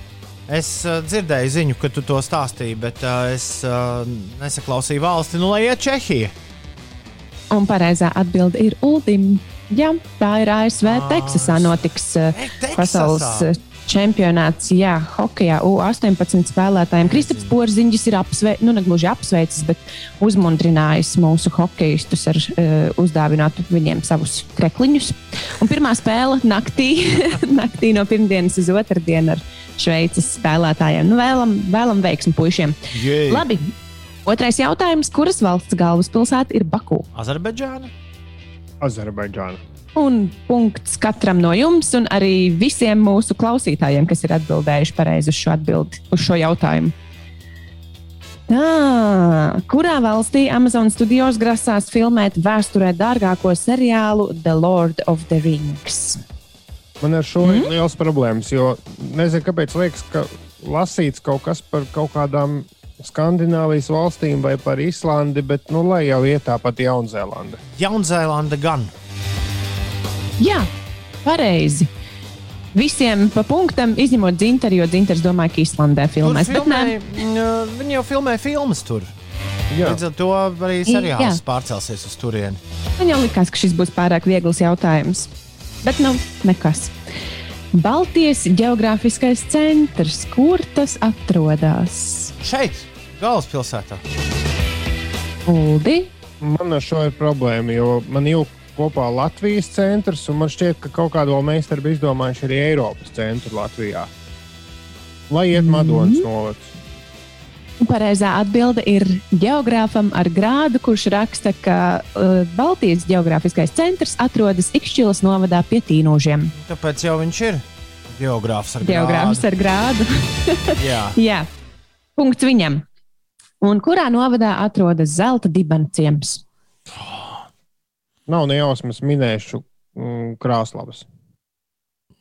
B: es uh, dzirdēju ziņu, ka tu to stāstīji, bet uh, es uh, nesaklausīju valsti, nu lai iet Čehija.
C: Un pareizā atbilde ir Uldim. Jā, tā ir ASV. Teksasā notiks uh, pasaules uh, čempionāts. Jā, hokeja U-18 spēlētājiem. Kristaps Porziņģis ir apsveicis, nu, ne gluži apsveicis, bet uzmundrinājis mūsu hokeistus ar uh, uzdāvināt viņiem savus krekliņus. Un pirmā spēle naktī, *laughs* naktī no pirmdienas uz otrdienu ar Šveices spēlētājiem. Nu, vēlam, vēlam veiksmu puišiem.
B: Jej.
C: Labi. Otrais jautājums. Kuras valsts galvaspilsēta ir Baku?
B: Azerbaidžāna.
D: Azerbaidžāna.
C: Un punkts katram no jums, un arī visiem mūsu klausītājiem, kas ir atbildējuši pareizi uz šo, atbildi, uz šo jautājumu. Tā, kurā valstī Amazon studijos grasās filmēt vēsturē dārgāko seriālu The Lord of the Rings?
D: Man ar šo mm? ir liels problēmas, jo nezinu, kāpēc liekas, ka lasīts kaut kas par kaut kādām Skandināvijas valstīm vai par Islandi, bet nu lai jau iet tāpat Jaunzēlanda.
B: Jaunzēlanda gan.
C: Jā, pareizi. Visiem pa punktam, izņemot dzintaru, jo dzintars domāja, ka Islandē filmēs.
B: Tur
C: Bet nē,
B: filmē, mm, viņi jau filmē filmas tur.
D: Jā.
B: Līdz ar to arī seriāls
C: Jā.
B: pārcelsies uz turieni.
C: man jau likās, ka šis būs pārāk viegls jautājums. Bet nu, nekas. Baltijas geogrāfiskais centrs, kur tas atrodas?
B: Šeit, galvaspilsētā.
C: Uldi.
D: Man ar šo ir problēma, jo man jau kopā Latvijas centrs, un man šķiet, ka kaut kādu vēl meistari bija izdomājuši arī Eiropas centru Latvijā. Lai iet Madonas mm. novads.
C: Pareizā atbilde ir geogrāfam ar grādu, kurš raksta, ka uh, Baltijas geogrāfiskais centrs atrodas Ikšķilas novadā pie Tīnožiem.
B: Tāpēc jau viņš ir geogrāfs ar
C: Geogrāfs ar grādu. *laughs*
B: Jā.
C: Jā, punkts viņam. Un kurā novadā atrodas zelta dibena ciems?
D: Nav nejausmas minēšu mm, krāslavas.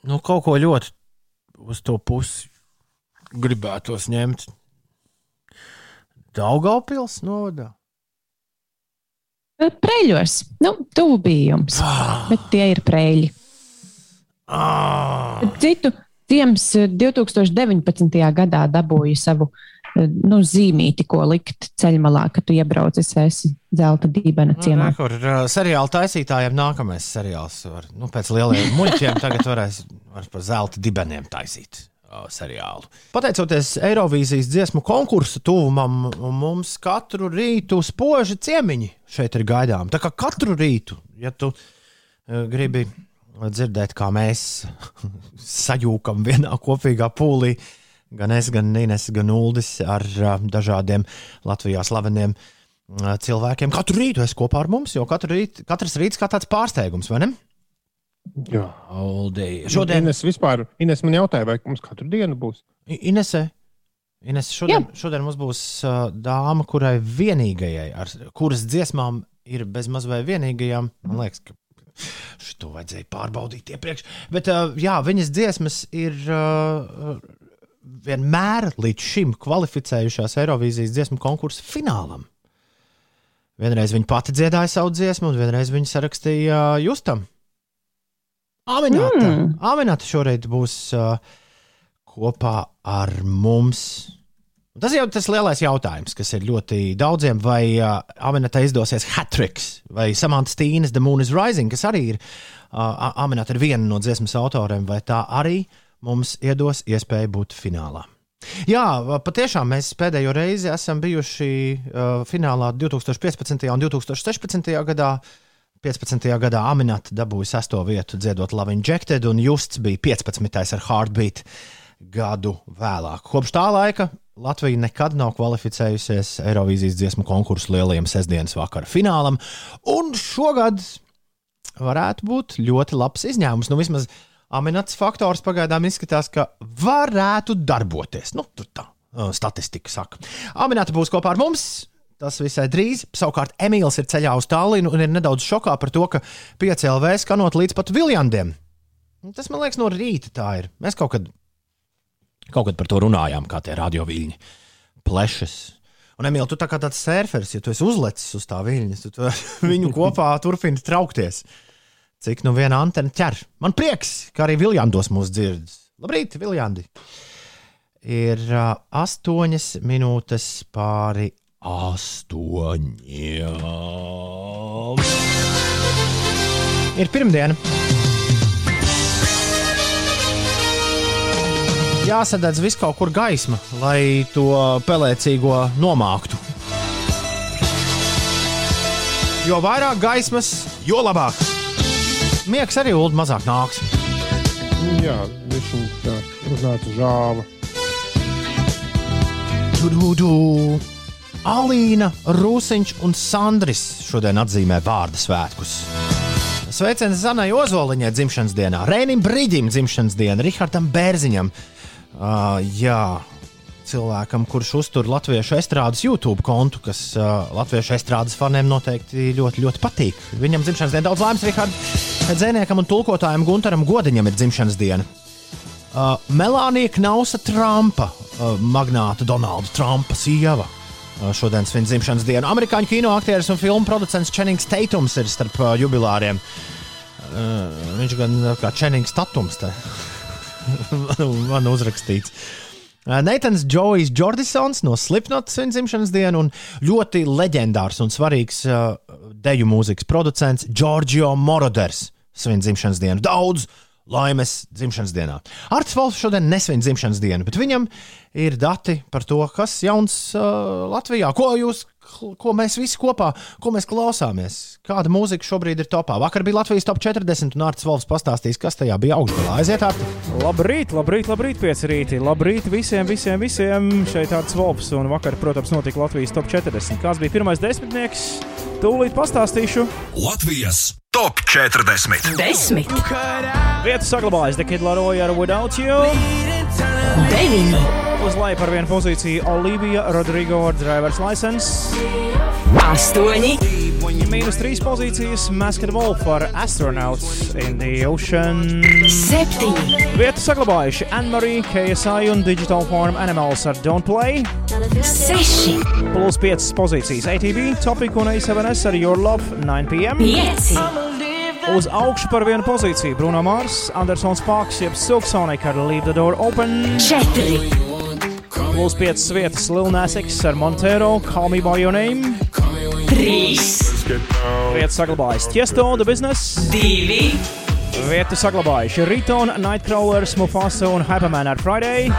B: Nu, kaut ko ļoti uz to pusi gribētos ņemt. Daugaupils novadā.
C: Preļos. Nu, tuvu bija jums, bet tie ir preļi.
B: Ah,
C: Citu ciems eh, 2019. gadā dabūja savu eh, nu, zīmīti, ko likt ceļmalā, kad tu iebrauc. Es esmu zelta dībena ciemā.
B: Nu, Kur uh, seriāla taisītājiem nākamais seriāls var, nu, pēc lieliem muļķiem tagad varēs, varēs par zelta dibeniem taisīt. uh, Seriālu. Pateicoties Eirovīzijas dziesmu konkursu tuvumam, mums katru rītu spoži ciemiņi šeit ir gaidām. Tā kā katru rītu, ja tu uh, gribi dzirdēt, kā mēs *laughs* sajūkam vienā kopīgā pūlī, gan es, gan Nīnes, gan Uldis ar dažādiem Latvijā slaveniem cilvēkiem. Katru rītu es kopā ar mums, jo katru rīt, katrs rīts kā tāds pārsteigums, vai ne?
D: Jā,
B: Uldi.
D: šodien
B: Šodien
D: Ines vispār, Ines man jautāja, vai mums katru dienu būs.
B: Inese. Ines, šodien, šodien mums būs uh, dāma, kurai vienīgajai, ar kuras dziesmām ir bezmaz vai vienīgajām, man liekas, ka Šo vajadzēja pārbaudīt iepriekš. Bet uh, jā, viņas dziesmas ir uh, vienmēr līdz šim kvalificējušās Eirovīzijas dziesmu konkursa finālam. Vienreiz viņa pati dziedāja savu dziesmu, un vienreiz viņa sarakstīja Justam. Aminēta. Mm. Aminēta šoreiz būs uh, kopā ar mums. Tas jau ir tas lielais jautājums, kas ir ļoti daudziem, vai uh, Aminēta izdosies hat-tricks, vai Samants Tīnas The Moon is Rising, kas arī ir uh, Aminēta ir viena no dziesmas autoriem, vai tā arī mums iedos iespēju būt finālā. Jā, patiešām mēs pēdējo reizi esam bijuši uh, finālā 2015. un 2016. gadā. 15. gadā Aminēta dabūja sesto vietu dziedot Love Injected, un Justs bija 15. ar Heartbeat gadu vēlāk. Kopš tā laika Latvija nekad nav kvalificējusies Eirovīzijas dziesmu konkursu lielajam sestdienas vakara finālam, un šogad varētu būt ļoti labs izņēmums. Nu, vismaz uh, Aminats faktors pagaidām izskatās, ka varētu darboties. Nu, tur tā statistika saka. Aminēta būs kopā ar mums. Tas visai drīz. Savukārt Emīls ir ceļā uz Tallinu un ir nedaudz šokā par to, ka 5LV skanot līdz pat Viljandiem. Tas man liekas, no rīta tā ir. Mēs kaut kad, kaut kad par to runājām, kā tie radioviļņi plešas. Un, Emīl, tu tā kā tāds surferis, ja tu esi uzlicis uz tā viļņa, tad *laughs* viņu kopā turpini traukties cik nu viena antena ķer. Man prieks, ka arī Viljandos mūs dzird. Labrīt, Viljandi! Ir uh, astoņas minūtes pāri astoņiem. Ir pirmdiena. Jāsadedz viss kaut kur gaisma, lai to pelēcīgo nomāktu. Jo vairāk gaismas, jo labāk. Miegs arī ulu mazāk nāks.
D: Jā, viņš ir uznāca žāva.
B: Tududu. Alīna, Rūsiņš un Sandris šodien atzīmē vārdu svētkus. Sveiciens Zanai Ozoliņai dzimšanas dienā, Rēnim Brīdim dzimšanas dienā, Rihardam Bērziņam. Uh, jā, cilvēkam, kurš uztur latviešu estrādes YouTube kontu, kas uh, latviešu estrādes faniem noteikti ļoti, ļoti patīk. Viņam dzimšanas diena daudz laimes, Rihards. Dzēniekam un tulkotājam Gunteram Godiņam ir dzimšanas diena. Uh, Melānija Knausa Trumpa, uh, magnāta Donalda Trumpa sieva. Uh, šodien svin dzimšanas dienu. Amerikāņu kino aktieris un filmu producents Čenings Teitums ir starp uh, jubilāriem. Uh, viņš gan uh, kā Čenings Tatums te *laughs* man uzrakstīts. Uh, Neitans Džojs Jordisons no Slipknot svin dzimšanas dienu un ļoti leģendārs un svarīgs uh, deju mūzikas producents Giorgio Moroders svin dzimšanas dienu. Daudz laimes dzimšanas dienā. Arts Volfs šodien nesvin dzimšanas dienu, bet viņam ir dati par to, kas jauns uh, Latvijā, ko jūs, ko mēs visi kopā, ko mēs klausāmies, kāda mūzika šobrīd ir topā. Vakar bija Latvijas top 40, un Arts Volfs pastāstīs, kas tajā bija augšgalā. Aiziet, Arti!
K: Labrīt, labrīt, labrīt, pieci rīti! Labrīt visiem, visiem, visiem! Šeit Arts Volfs, un vakar, protams, notika Latvijas top 40. Kāds bija pirmais desmitnieks? Tūlīt pastāstīšu.
A: Latvijas top 40.
L: Desmit.
K: Vietu saglabājas The Kid Laroi ar Without You.
L: Deviņi.
K: Uz leju par vienu pozīciju Olivija Rodrigo Driver's License.
L: Astoņi.
K: Mīnus trīs pozīcijas Masked Wolf ar Astronauts in the Ocean.
L: Septiņi.
K: Vietu saglabājuši Anne-Marie, KSI un Digital Form Animals ar Don't Play.
L: Seši.
K: Plus 5 pozīcijas ATV, Topic un A7S ar Your Love 9pm.
L: Pieci.
K: Uz augšu par vienu pozīciju Bruno Mars, Andersons Parks, jeb Silk Sonic ar Leave the Door Open.
L: Četri.
K: Plus 5 vietas Lil Nas X ar Montero, Call Me By Your Name.
L: Trīs.
K: Vietas saglabājas Tiesto, The Business.
L: Divi.
K: Vietu saglabājuši Riton, Nightcrawlers, Mufasa un Hyperman ar Friday.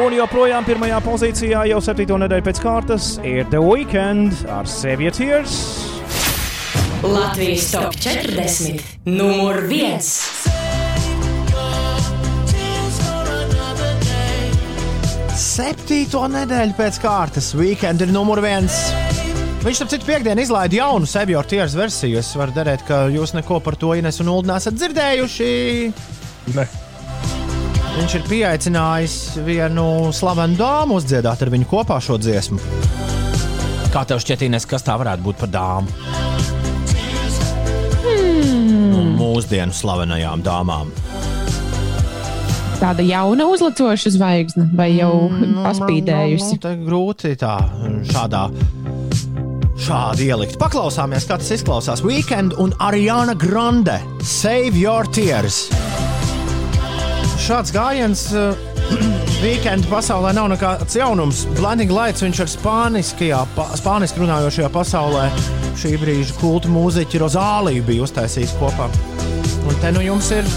K: Un joprojām pirmajā pozīcijā jau septīto nedēļu pēc kārtas ir The Weekend ar Tears.
L: Latvijas top 40. Numur viens.
B: Septīto nedēļu pēc kārtas weekend ir numur viens. Viņš tam citu piekdienu izlaida jaunu sevi ar tiesu versiju. Es varu derēt, ka jūs neko par to Ines un Ulu nesat dzirdējuši.
D: Ne.
B: Viņš ir pieaicinājis vienu slavenu dāmu uzdziedāt ar viņu kopā šo dziesmu. Kā tev šķiet, Ines, kas tā varētu būt par dāmu?
C: Hmm.
B: mūsdienu slavenajām dāmām?
C: Tāda jauna uzlacoša zvaigzne vai jau mm, paspīdējusi?
B: Nu, nu, grūti tā, šādā. Šādi ielikt. Paklausāmies, kā tas izklausās. Weekend un Ariana Grande. Save your tears. Šāds gājiens uh, *clears throat* weekend pasaulē nav nekāds jaunums. Blinding Lights viņš ir spāniskajā, pa, spāniski runājošajā pasaulē. Šī brīža kultu mūziķi Rozāliju bija uztaisījis kopā. Un te nu jums ir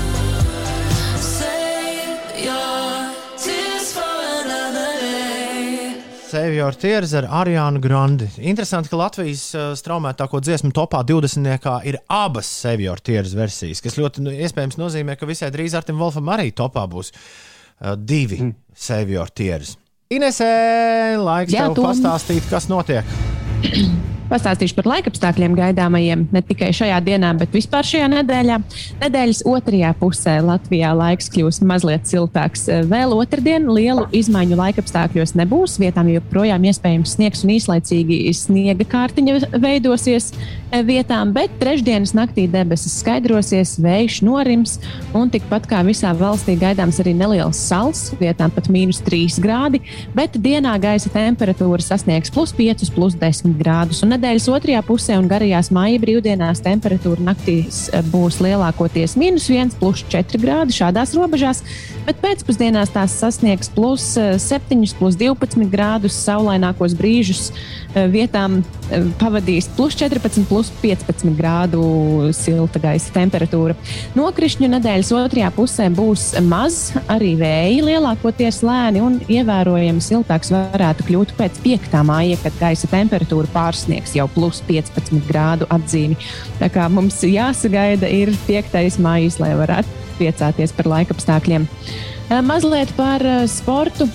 B: Save Your Tears ar Ariānu Grandi. Interesanti, ka Latvijas uh, straumētāko dziesmu topā 20. ir abas Save Your Tears versijas, kas ļoti nu, iespējams nozīmē, ka visai drīz Artim Wolfam arī topā būs uh, divi mm. Save Your Tears. Inesē, laiks Jā, tev tom. pastāstīt, kas notiek. *clears throat*
C: Pastāstīšu par laikapstākļiem gaidāmajiem ne tikai šajā dienā, bet vispār šajā nedēļā. Nedēļas otrajā pusē Latvijā laiks kļūs mazliet siltāks. Vēl otrdien lielu izmaiņu laikapstākļos nebūs. Vietām joprojām iespējams sniegs un īslaicīgi sniega kārtiņa veidosies vietām, bet trešdienas naktī debesis skaidrosies, vējš norims un tikpat kā visā valstī gaidāms arī neliels sals, vietām pat mīnus 3 grādi, bet dienā gaisa temperatūra sasniegs plus 5, plus 10 grādus. Un nedēļas otrajā pusē un garajās māja brīvdienās temperatūra naktīs eh, būs lielākoties minus 1, plus 4 grādi šādās robežās, bet pēcpusdienās tās sasniegs plus 7, eh, plus 12 grādus saulainākos brīžus eh, vietām pavadīs plus 14, plus 15 grādu silta gaisa temperatūra. Nokrišņu nedēļas otrajā pusē būs maz, arī vēji lielākoties lēni un ievērojami siltāks varētu kļūt pēc 5. māja, kad gaisa temperatūra pārsniegs sniegs jau plus 15 grādu atzīmi. Tā kā mums jāsagaida ir 5. maijs, lai varētu priecāties par laikapstākļiem. Eh, mazliet par sportu.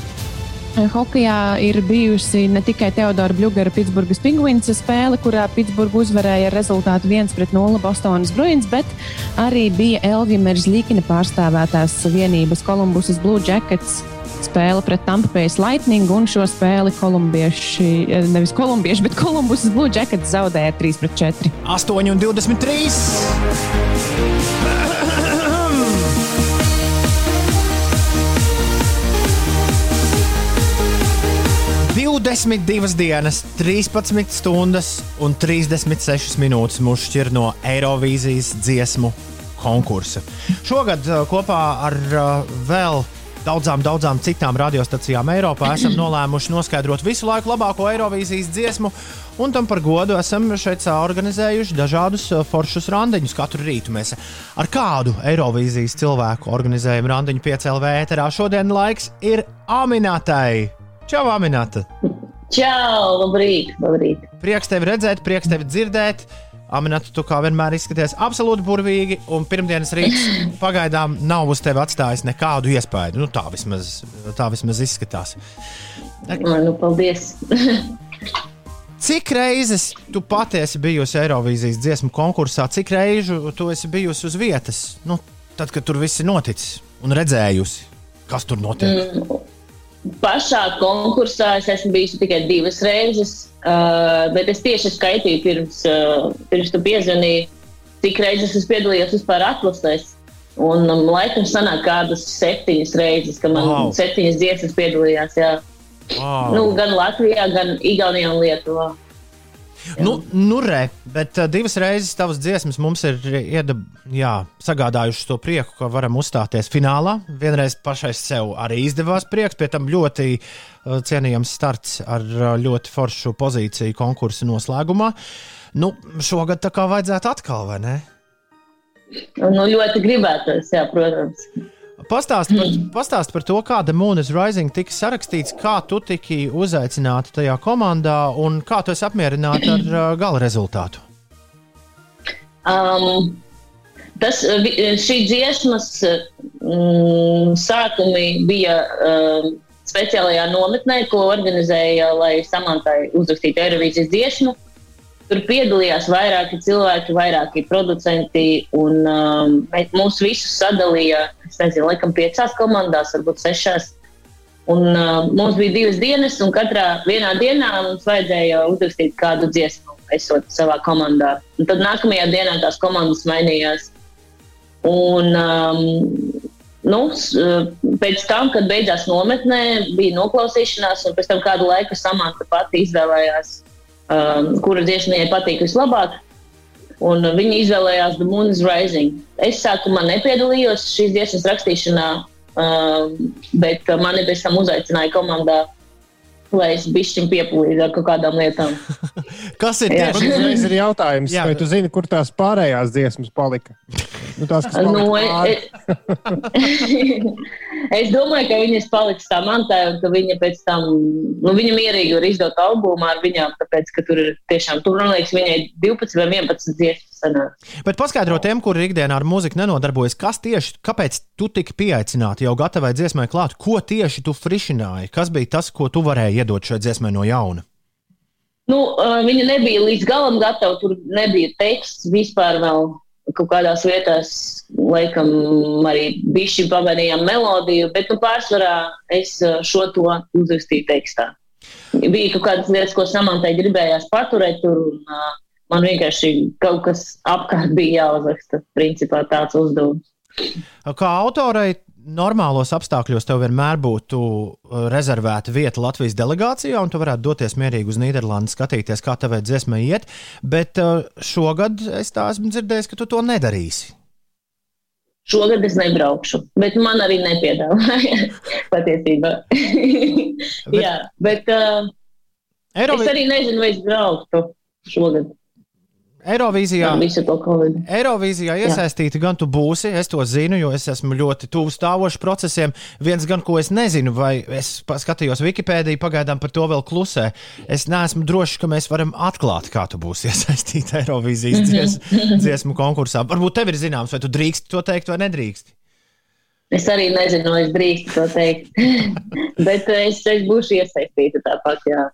C: Eh, hokejā ir bijusi ne tikai Teodora Bļūgara Pitsburgas pingvīnas spēle, kurā Pitsburga uzvarēja ar rezultātu 1-0 Bostonas Bruins, bet arī bija Elvija Meržļīkina pārstāvētās vienības Kolumbusas Blue Jackets spēle pret Tampējas Lightning, un šo spēli kolumbieši, eh, nevis kolumbieši, bet Kolumbusas Blue Jackets zaudēja
B: 3-4. 8,23! 22 dienas, 13 stundas un 36 minūtes mūs šķir no Eirovīzijas dziesmu konkursa. Šogad eh, kopā ar uh, vēl daudzām, daudzām citām radiostacijām Eiropā esam *clears throat* nolēmuši noskaidrot visu laiku labāko Eirovīzijas dziesmu. Un tam par godu esam šeit organizējuši dažādus foršus randiņus. Katru rītu mēs ar kādu Eirovīzijas cilvēku organizējam randiņu piecēlē ēterā. Šodien laiks ir Aminatai. Čau, Aminata!
M: Čau, labrīt, labrīt!
B: Prieks tevi redzēt, prieks tevi dzirdēt! Aminēta, tu kā vienmēr izskaties absolūti burvīgi, un pirmdienas rīts *clears throat* pagaidām nav uz tevi atstājis nekādu iespēju. Nu, tā, vismaz, tā vismaz izskatās.
M: Nu, paldies! *laughs*
B: Cik reizes tu patiesi bijusi Eirovīzijas dziesmu konkursā, cik reižu tu esi bijusi uz vietas, nu, tad, kad tur viss ir noticis un redzējusi, kas tur notiek? Mm.
M: Pašā konkursā es esmu bijusi tikai divas reizes, uh, bet es tieši skaitīju pirms, uh, pirms tu piezvanīji, cik reizes es piedalījos vispār atlasēs. Un um, laikam sanāk kādas septiņas reizes, ka man wow. septiņas dziesmas piedalījās. Jā. Wow. Nu, gan Latvijā, gan Igaunijā un Lietuvā.
B: Jā. Nu, nu re, bet uh, divas reizes tavas dziesmas mums ir iedab, jā, sagādājušas to prieku, ka varam uzstāties finālā. Vienreiz pašai sev arī izdevās prieks, pie tam ļoti uh, cienījams starts ar uh, ļoti foršu pozīciju konkursu noslēgumā. Nu, šogad tā kā vajadzētu atkal, vai ne?
M: Nu, ļoti gribētos, jā, protams.
B: Pastāst par, pastāst par to, kāda Moonas Rising tika sarakstīts, kā tu tiki uzaicināta tajā komandā un kā tu esi apmierināta ar uh, gala rezultātu.
M: Um, tas, šī dziesmas mm, sākumi bija um, speciālajā nometnē, ko organizēja, lai Samantai uzrakstītu Eirovīzijas dziesmu. Tur piedalījās vairāki cilvēki, vairāki producenti, un um, mūs visus sadalīja nezinu, laikam piecās komandās, varbūt sešās. Un, uh, mums bija divas dienas, un katrā dienā mums vajadzēja uzrakstīt kādu dziesmu, esot savā komandā. Un tad nākamajā dienā tās komandas mainījās. Un, um, nu, s- pēc tam, kad beidzās nometnē, bija noklausīšanās, un pēc tam kādu laiku Samanta pati izvēlējās, kura dziesma viņai patīk vislabāk. Un viņa izvēlējās The Moon is Rising. Es sākumā nepiedalījos šīs dziesmas rakstīšanā, um, bet mani pēc tam uzaicināja komandā, lai es bišķiņ piepūlīju ar kaut kādām lietām. *laughs*
B: Kas ir
M: Jā.
D: Man uzreiz ir jautājums,
B: Jā.
D: vai tu zini, kur tās pārējās dziesmas palika? Nu, tās, kas
M: Nu,
D: palika
M: e- *laughs* es domāju, ka viņas paliks tā mantā, un ka viņa pēc tam, nu, viņa mierīgi var izdot albumu ar viņām, tāpēc, ka tur ir tiešām, tur, man liekas, viņai 12 vai 11 dziesmas sanāk.
B: Bet paskaidro tiem, kuri ikdienā ar mūziku nenodarbojas, kas tieši, kāpēc tu tika pieaicināti jau gatavai dziesmai klāt, ko tieši tu frišināji, kas bija tas, ko tu varēji iedot šai dziesmai no jauna?
M: Nu, viņa nebija līdz galam gatava, tur nebija teksts vispār vēl. Kaut kādās vietās, laikam, arī bijusi pamanījām melodiju, bet nu, pārsvarā es šo to uzrakstīju tekstā. Bija kaut kādas lietas, ko samantai gribējās paturēt tur, un man vienkārši kaut kas apkārt bija jāuzraksta. Principā tāds uzdevums.
B: Kā autorai, normālos apstākļos tev vienmēr būtu uh, rezervēta vieta Latvijas delegācijā, un tu varētu doties mierīgi uz Nīderlandi, skatīties, kā tavai dziesmai iet. Bet uh, šogad es tā esmu dzirdējis, ka tu to nedarīsi.
M: Šogad es nebraukšu, bet man arī nepiedāvāja *laughs* patiesībā. *laughs* Jā, bet uh,
B: Eirovi-
M: es arī nezinu, vai es brauktu šogad.
B: Eirovīzijā. Eirovīzijā iesaistīta gan tu būsi, es to zinu, jo es esmu ļoti tuvu stāvošs procesiem. Viens gan, ko es nezinu, vai es skatījos Wikipēdiju, pagaidām par to vēl klusē. Es neesmu drošs, ka mēs varam atklāt, kā tu būsi *laughs* iesaistīta Eirovīzijas dzies, *laughs* dziesmu konkursā. Varbūt tev ir zināms, vai tu drīkst to teikt vai nedrīkst.
M: Es arī nezinu, vai es drīkstu to teikt. *laughs* bet uh, es, es būšu iesaistīta tāpat. Jā.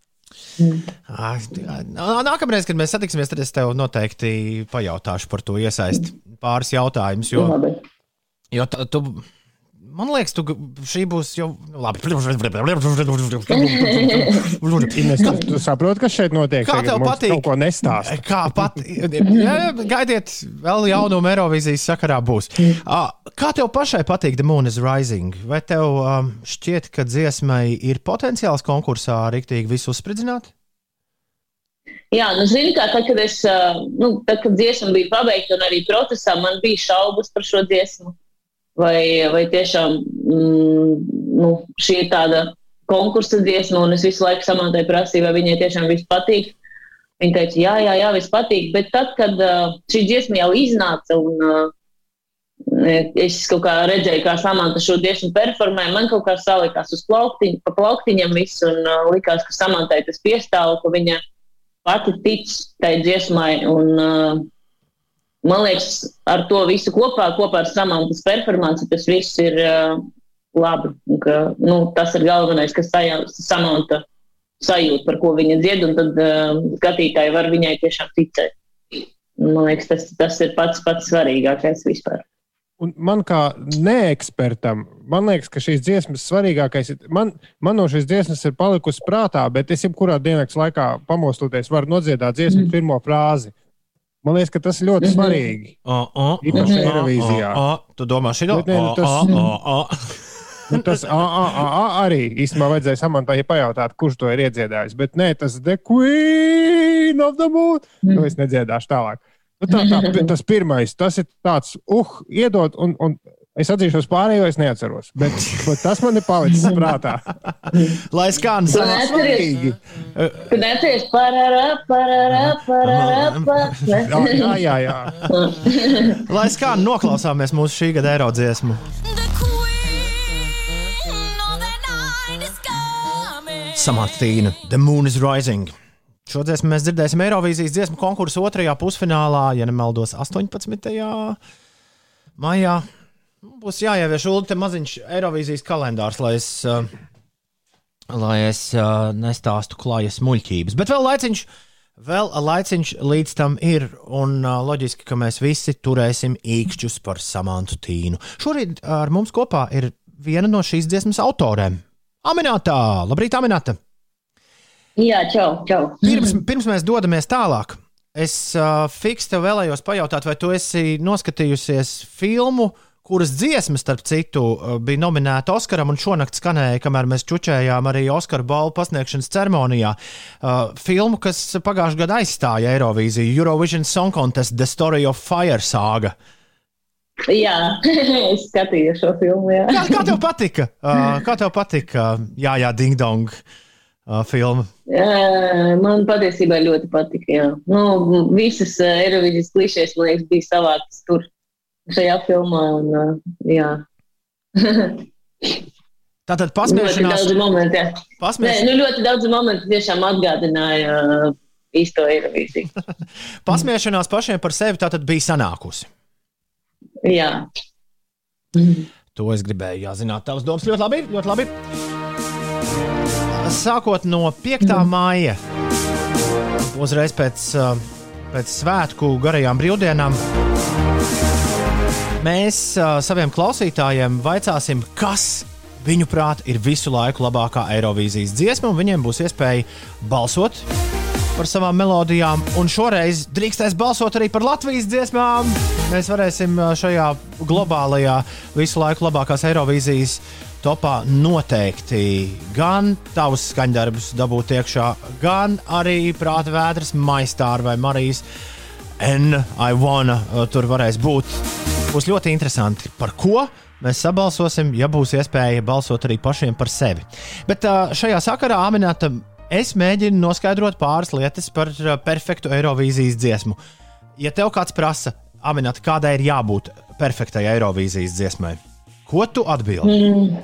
B: Nākamreiz, kad mēs satiksimies, tad es tev noteikti pajautāšu par to iesaisti pāris jautājumus. Jo, jo tu, man liekas, tu, šī būs jau labi. *laughs*
D: Ines, tu, tu saproti, kas šeit notiek?
B: Kā tev patīk?
D: Kaut ko nestāst. *laughs*
B: Kā pat, jā, gaidiet, vēl jaunu Eirovīzijas sakarā būs. Ā, Kā tev pašai patīk The Moon is Rising? Vai tev um, šķiet, ka dziesmai ir potenciāls konkursā rīktīgi visu uzspridzināt?
M: Jā, nu, zini, kā tad, kad es, uh, nu, tad, kad dziesma bija pabeigta un arī procesā, man bija šaubas par šo dziesmu. Vai, vai tiešām mm, nu, šī ir tāda konkursa dziesma, un es visu laiku samantai prasīju, vai viņai tiešām viss patīk. Viņa teica, jā, jā, jā, viss patīk. Bet tad, kad uh, šī dziesma jau iznāca un uh, es kaut kā redzēju, kā Samanta šo dziesmu performē, man kaut kā salikās uz plauktiņa, pa plauktiņam viss, un uh, likās, ka Samantai tas piestāv, ka viņa pati tic tai dziesmai. Un, uh, man liekas, ar to visu kopā, kopā ar Samantas performanci, tas viss ir uh, labi. Un Ka, nu, tas ir galvenais, kas sajā- Samanta sajūt, par ko viņa dzied, un tad uh, skatītāji var viņai tiešām ticēt. Man liekas, tas, tas ir pats pats svarīgākais vispār.
D: Un man kā neekspertam, man liekas, ka šīs dziesmas svarīgākais ir. Man, man no šīs dziesmas ir palikusi prātā, bet es jebkurā dienas laikā pamostoties varu nodziedāt dziesmu mm. pirmo frāzi. Man liekas, ka tas ir ļoti svarīgi.
B: O, o,
D: Īpaši Eirovīzijā.
B: Tu domā, šī
D: nē, nu tas- *laughs* Nu, tas a, a, a, a, arī īstenībā vajadzēja samantai pajautāt, kurš to ir iedziedājis. Bet nē, tas The Queen of the Moon. Nu, es nedziedāšu tālāk. Nu, tā, tā, tas pirmais, tas ir tāds, uh, iedod, un, un es atzīšos pārējo, es neatceros. Bet, bet tas man ir palicis prātā.
B: Lai skan
M: Tu neatceries? Tu neatceries pararā, pararā, pararā,
D: Jā, jā, jā.
B: Lai skan noklausāmies mūsu šī gada eiro dziesmu. Samantīna, The Moon is Rising. Šo dziesmu mēs dzirdēsim Eirovīzijas dziesmu konkursu otrajā pusfinālā, ja nemaldos, 18. maijā. Būs jāievieš Ulu maziņš Eirovīzijas kalendārs, lai es, uh, lai es uh, nestāstu klājas muļķības. Bet vēl laiciņš, vēl laiciņš līdz tam ir, un uh, loģiski, ka mēs visi turēsim īkšķus par Samantu Tīnu. Šorīt ar mums kopā ir viena no šīs dziesmas autoriem. Aminētā! Labrīt, Aminēta!
M: Jā, čau, čau.
B: Pirms, pirms mēs dodamies tālāk, es uh, fiks tev vēlējos pajautāt, vai tu esi noskatījusies filmu, kuras dziesmas, starp citu, uh, bija nominēta Oskaram un šonakt skanēja, kamēr mēs čučējām arī Oskara balvu pasniegšanas ceremonijā. Uh, filmu, kas pagājušajā gadā aizstāja Eirovīziju, Eurovision Song Contest, The Story of Fire Saga.
M: Jā, *laughs* es skatījos šo filmu. Jā.
B: Kā, kā tev patika? Uh, kā tev patika? Jā, jā, Ding Dong uh, filma.
M: Jā, man patiesībā ļoti patika. Jā. Nu, visas uh, Eirovīzijas klišejas, man liekas, bija savākas tur šajā filmā. Un, uh. *laughs*
B: Tātad
M: ļoti
B: pasmiešanās.
M: daudz momentu.
B: Pasmies-
M: Nē, nu, ļoti daudz momentu tiešām atgādināja uh, īsto Eirovīziju. *laughs*
B: Pasmiešanās pašiem par sevi tātad bija sanākusi.
M: Jā.
B: To es gribēju zināt. Tavs domas ļoti labi. Ļoti labi. Sākot no 5. māja, uzreiz pēc, uh, pēc svētku garajām brīvdienām, mēs uh, saviem klausītājiem vaicāsim, kas viņuprāt ir visu laiku labākā Eirovīzijas dziesma, un viņiem būs iespēja balsot par savām melodijām. Un šoreiz drīkstēs balsot arī par Latvijas dziesmām. Mēs varēsim šajā globālajā visu laiku labākās Eirovīzijas topā noteikti gan tavus skaņdarbus dabūt iekšā, gan arī prāta vētras, maistāra vai Marijas. And I wanna uh, tur varēs būt. Būs ļoti interesanti, par ko mēs sabalsosim, ja būs iespēja balsot arī pašiem par sevi. Bet šajā sakarā, Aminēta, es mēģinu noskaidrot pāris lietas par perfektu Eirovīzijas dziesmu. Ja tev kāds prasa, Aminēta, kādai ir jābūt perfektai Eirovīzijas dziesmai, ko tu atbildi?
M: Mm.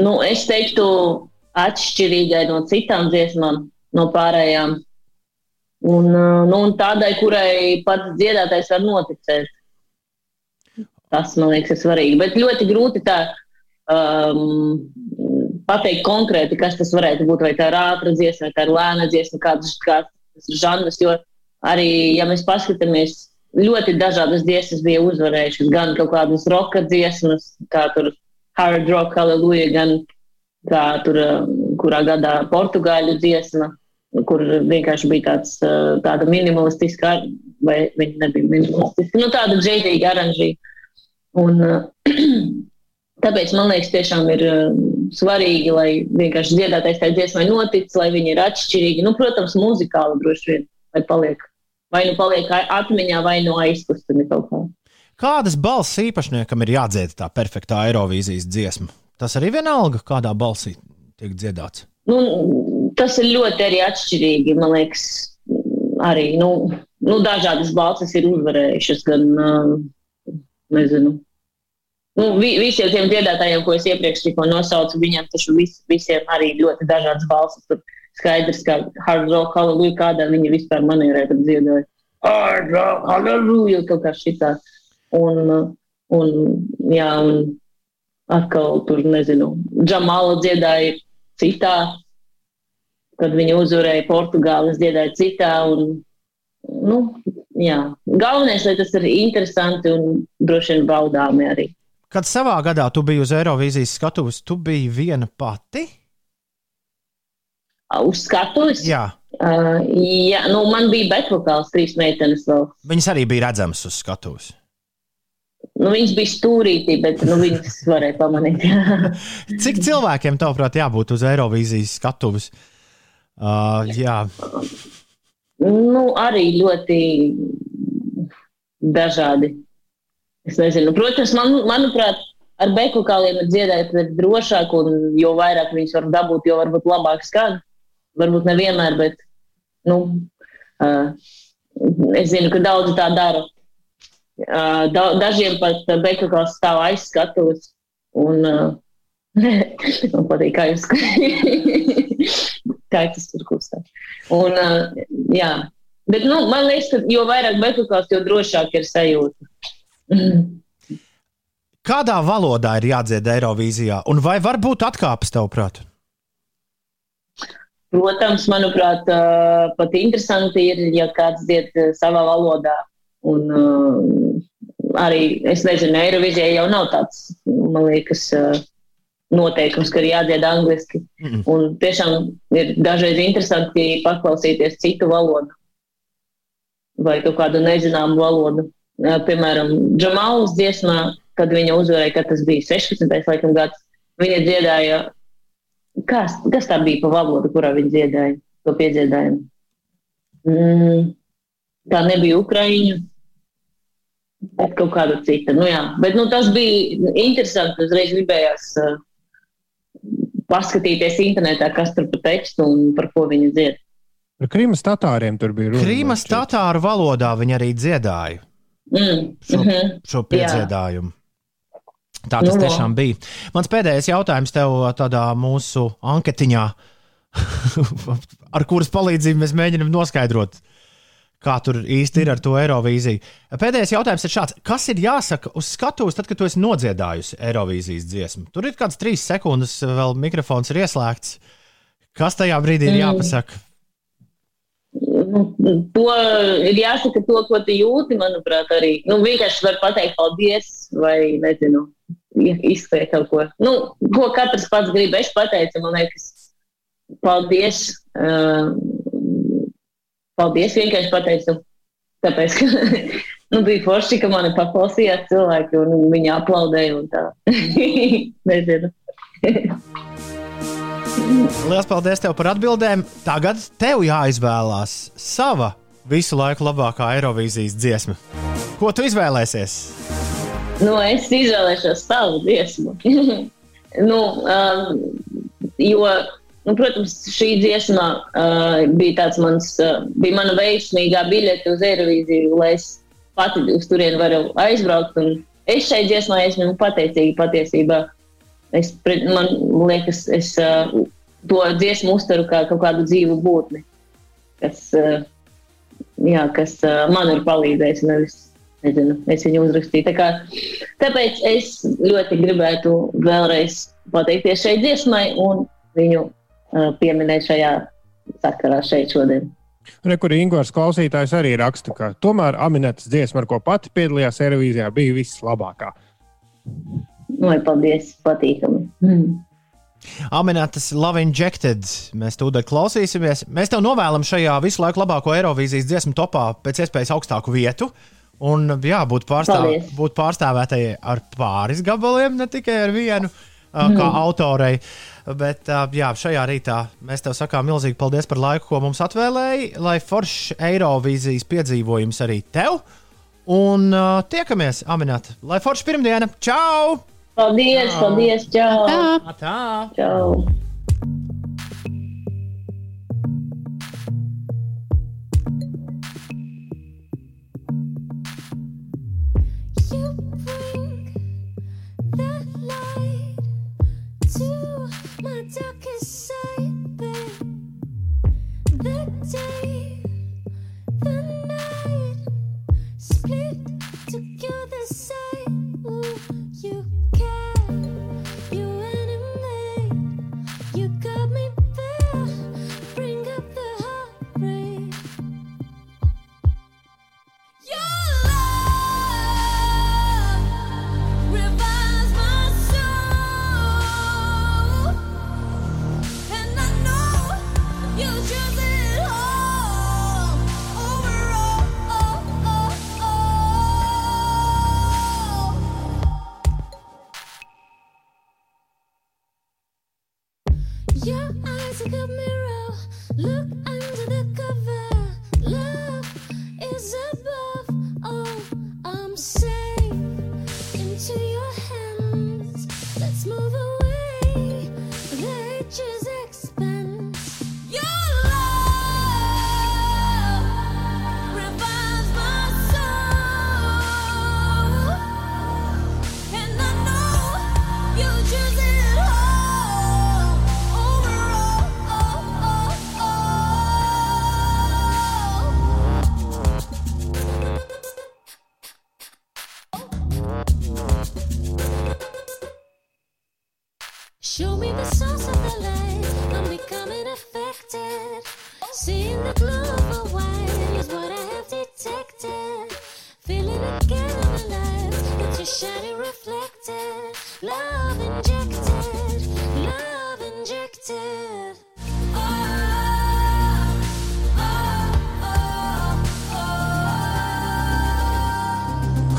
M: Nu, es teiktu, atšķirīgai no citām dziesmām, no pārējām. Un, nu, un tādai, kurai pats dziedātājs var noticēt. Tas man liekas, ir svarīgi. Bet ļoti grūti tā um, pateikt konkrēti, kas tas varētu būt. Vai tā ir ātrā dziesma, vai tā ir lēna dziesma, kāds, kāds ir žanrs. Jo arī, ja mēs paskatāmies, ļoti dažādas dziesmas bija uzvarējušas. Gan kaut kādas roka dziesmas, kā tur hard rock, hallelujah, gan kā tur, uh, kurā gadā portugāļu dziesma, kur vienkārši bija tāds, uh, tāda minimalistiska, vai viņa nebija minimalistiska, nu tāda džēdīga aranžīga. Un, uh, *clears throat* tāpēc man liekas, tiešām ir uh, svarīgi, lai vienkārši dziedātais tajā dziesmai notic, lai viņi ir atšķirīgi. Nu, protams, muzikāli droši vien, vai paliek, vai nu paliek atmiņā, vai nu aizkustami kaut kā.
B: Kādas balss īpašniekam ir jādzied tā perfektā Eirovīzijas dziesma? Tas arī vienalga, kādā balsī tiek dziedāts.
M: Nu, tas ir ļoti arī atšķirīgi. Man liekas, arī nu, nu, dažādas balsis ir uzvarējušas. Gan, uh, nezinu, nu, vi, visiem tiem dziedātājiem, ko es iepriekš tikko nosaucu, viņiem taču vis, visiem arī ļoti dažādas balsis. Tur skaidrs, ka hard rock, hallelujah, kādā viņi vispār manierē tur dziedāja. Hard rock, hallelujah, kaut kā šitā. Un, un, jā, un atkal tur, nezinu, Džamala dziedāja citā, kad viņi uzvarēja Portugāles dziedāja citā. Un, nu, jā. Galvenais, lai tas ir interesanti un droši vien baudāmi arī.
B: Kad savā gadā tu biji uz Eirovīzijas skatuves, tu biji viena pati?
M: Uz skatuves?
B: Jā.
M: Uh, jā, nu, man bija bekvokāls, trīs meitenes vēl.
B: Viņas arī bija redzamas uz skatuves.
M: Nu, viņas bija stūrītī, bet nu, viņas varēja pamanīt. *laughs*
B: Cik cilvēkiem, tavuprāt, jābūt uz Eirovīzijas skatuves? Uh, jā,
M: nu, arī ļoti dažādi. Es nezinu, protams, man, manuprāt, ar bekokāliem ir dziedāt drošāk, un jo vairāk viņas var dabūt, jo varbūt labāk skan. Varbūt nevienmēr, bet nu, uh, es zinu, ka daudzi tā dara. Uh, da, dažiem pat bekokāls stāv aiz skatuves. Un, uh, *laughs* man patīk, kā jūs kā tas tur kustās. Un, uh, jā. Bet, nu, man liekas, ka jo vairāk bekokāls, jo drošāk ir sajūta. *clears throat*
B: Kādā valodā ir jādzied Eirovīzijā, un vai var būt atkāpes, tavuprāt?
M: Protams, manuprāt, pat interesanti ir, ja kāds dzied savā valodā. Un, arī, es nezinu, Eirovīzijā jau nav tāds, man liekas, noteikums, ka ir jādzied angliski.
B: Mm.
M: Un tiešām ir dažreiz interesanti paklausīties citu valodu. vai kaut kādu nezināmu valodu. Piemēram, Džamalas dziesmā, kad viņa uzvarēja, kad tas bija 16. Laikam, gads, viņa dziedāja, kas, kas tā bija pa valodu, kurā viņa dziedāja to piedziedājumu. Mm, tā nebija Ukraiņu, bet kaut kāda cita. Nu, jā. bet nu, tas bija interesanti. Uzreiz gribējās uh, paskatīties internetā, kas tur pa tekstu un par ko viņi dzied.
D: Ar Krīmas tatāriem tur bija runa.
B: Krīmas tatāru valodā viņi arī dziedāja
M: Mm,
B: šo,
M: mm -hmm.
B: šo piedziedājumu. Tā tas
M: Nu,
B: tiešām bija. Mans pēdējais jautājums tev tādā mūsu anketiņā, *laughs* ar kuras palīdzību mēs mēģinām noskaidrot, kā tur īsti ir ar to Eirovīziju. Pēdējais jautājums ir šāds: kas ir jāsaka uz skatuves, tad, kad tu esi nodziedājusi Eirovīzijas dziesmu? Tur ir kāds trīs sekundes, vēl mikrofons ir ieslēgts. Kas tajā brīdī ir
M: Mm.
B: jāpasaka?
M: To ir jāsaka, to, ko tu jūti, manuprāt, arī. Nu, vienkārši var pateikt paldies, vai nezinu, izskriet kaut ko. Nu, ko katrs pats grib. Es pateicu, man liekas, paldies. Uh, paldies, vienkārši pateicu. Tāpēc, ka *laughs* nu, bija forši, ka mani paklausījās cilvēki, un viņi aplaudēja un tā. *laughs* nezinu. *laughs*
B: Lielas paldies tev par atbildēm. Tagad tev jāizvēlās sava visu laiku labākā Eirovīzijas dziesma. Ko tu izvēlēsies?
M: Nu, es izvēlēšos savu dziesmu. nu, um, jo, nu, protams, šī dziesma uh, bija mans, uh, bija mana veiksmīgā biļete uz Eirovīziju, lai es pati uz turieni varu aizbraukt. Es šai dziesmai esmu pateicīga patiesībā. Es, man liekas, es uh, to dziesmu uztveru kā kaut kādu dzīvu būtni, kas, uh, jā, kas uh, man ir palīdzējis. Nevis, nezinu, es viņu uzrakstīju. Tā kā, tāpēc es ļoti gribētu vēlreiz pateikties šai dziesmai un viņu pieminēt šajā sakarā šeit šodien.
D: Rekur Ingūns klausītājs arī raksta, ka tomēr Aminētas dziesma, ar ko pati piedalījās Eirovīzijā, bija vislabākā.
M: Lai paldies, patīkami. Mm.
B: Aminētas Love Injected. Mēs tūdaļ klausīsimies. Mēs tev novēlam šajā visu laiku labāko Eirovīzijas dziesmu topā pēc iespējas augstāku vietu. Un, jā, būt, pārstāv,
M: Paldies.
B: būt pārstāvētai ar pāris gabaliem, ne tikai ar vienu, ā, kā
M: Mm.
B: autorei. Bet jā, šajā rītā mēs tev sakām milzīgi paldies par laiku, ko mums atvēlēji, lai foršs Eirovīzijas piedzīvojums arī tev. Un uh, tiekamies, Aminēta, lai foršs pirmdiena! Čau!
M: Paldies,
B: Čau.
M: paldies, čau!
B: Tā! Tā!
M: Čau!
J: To my darkest side,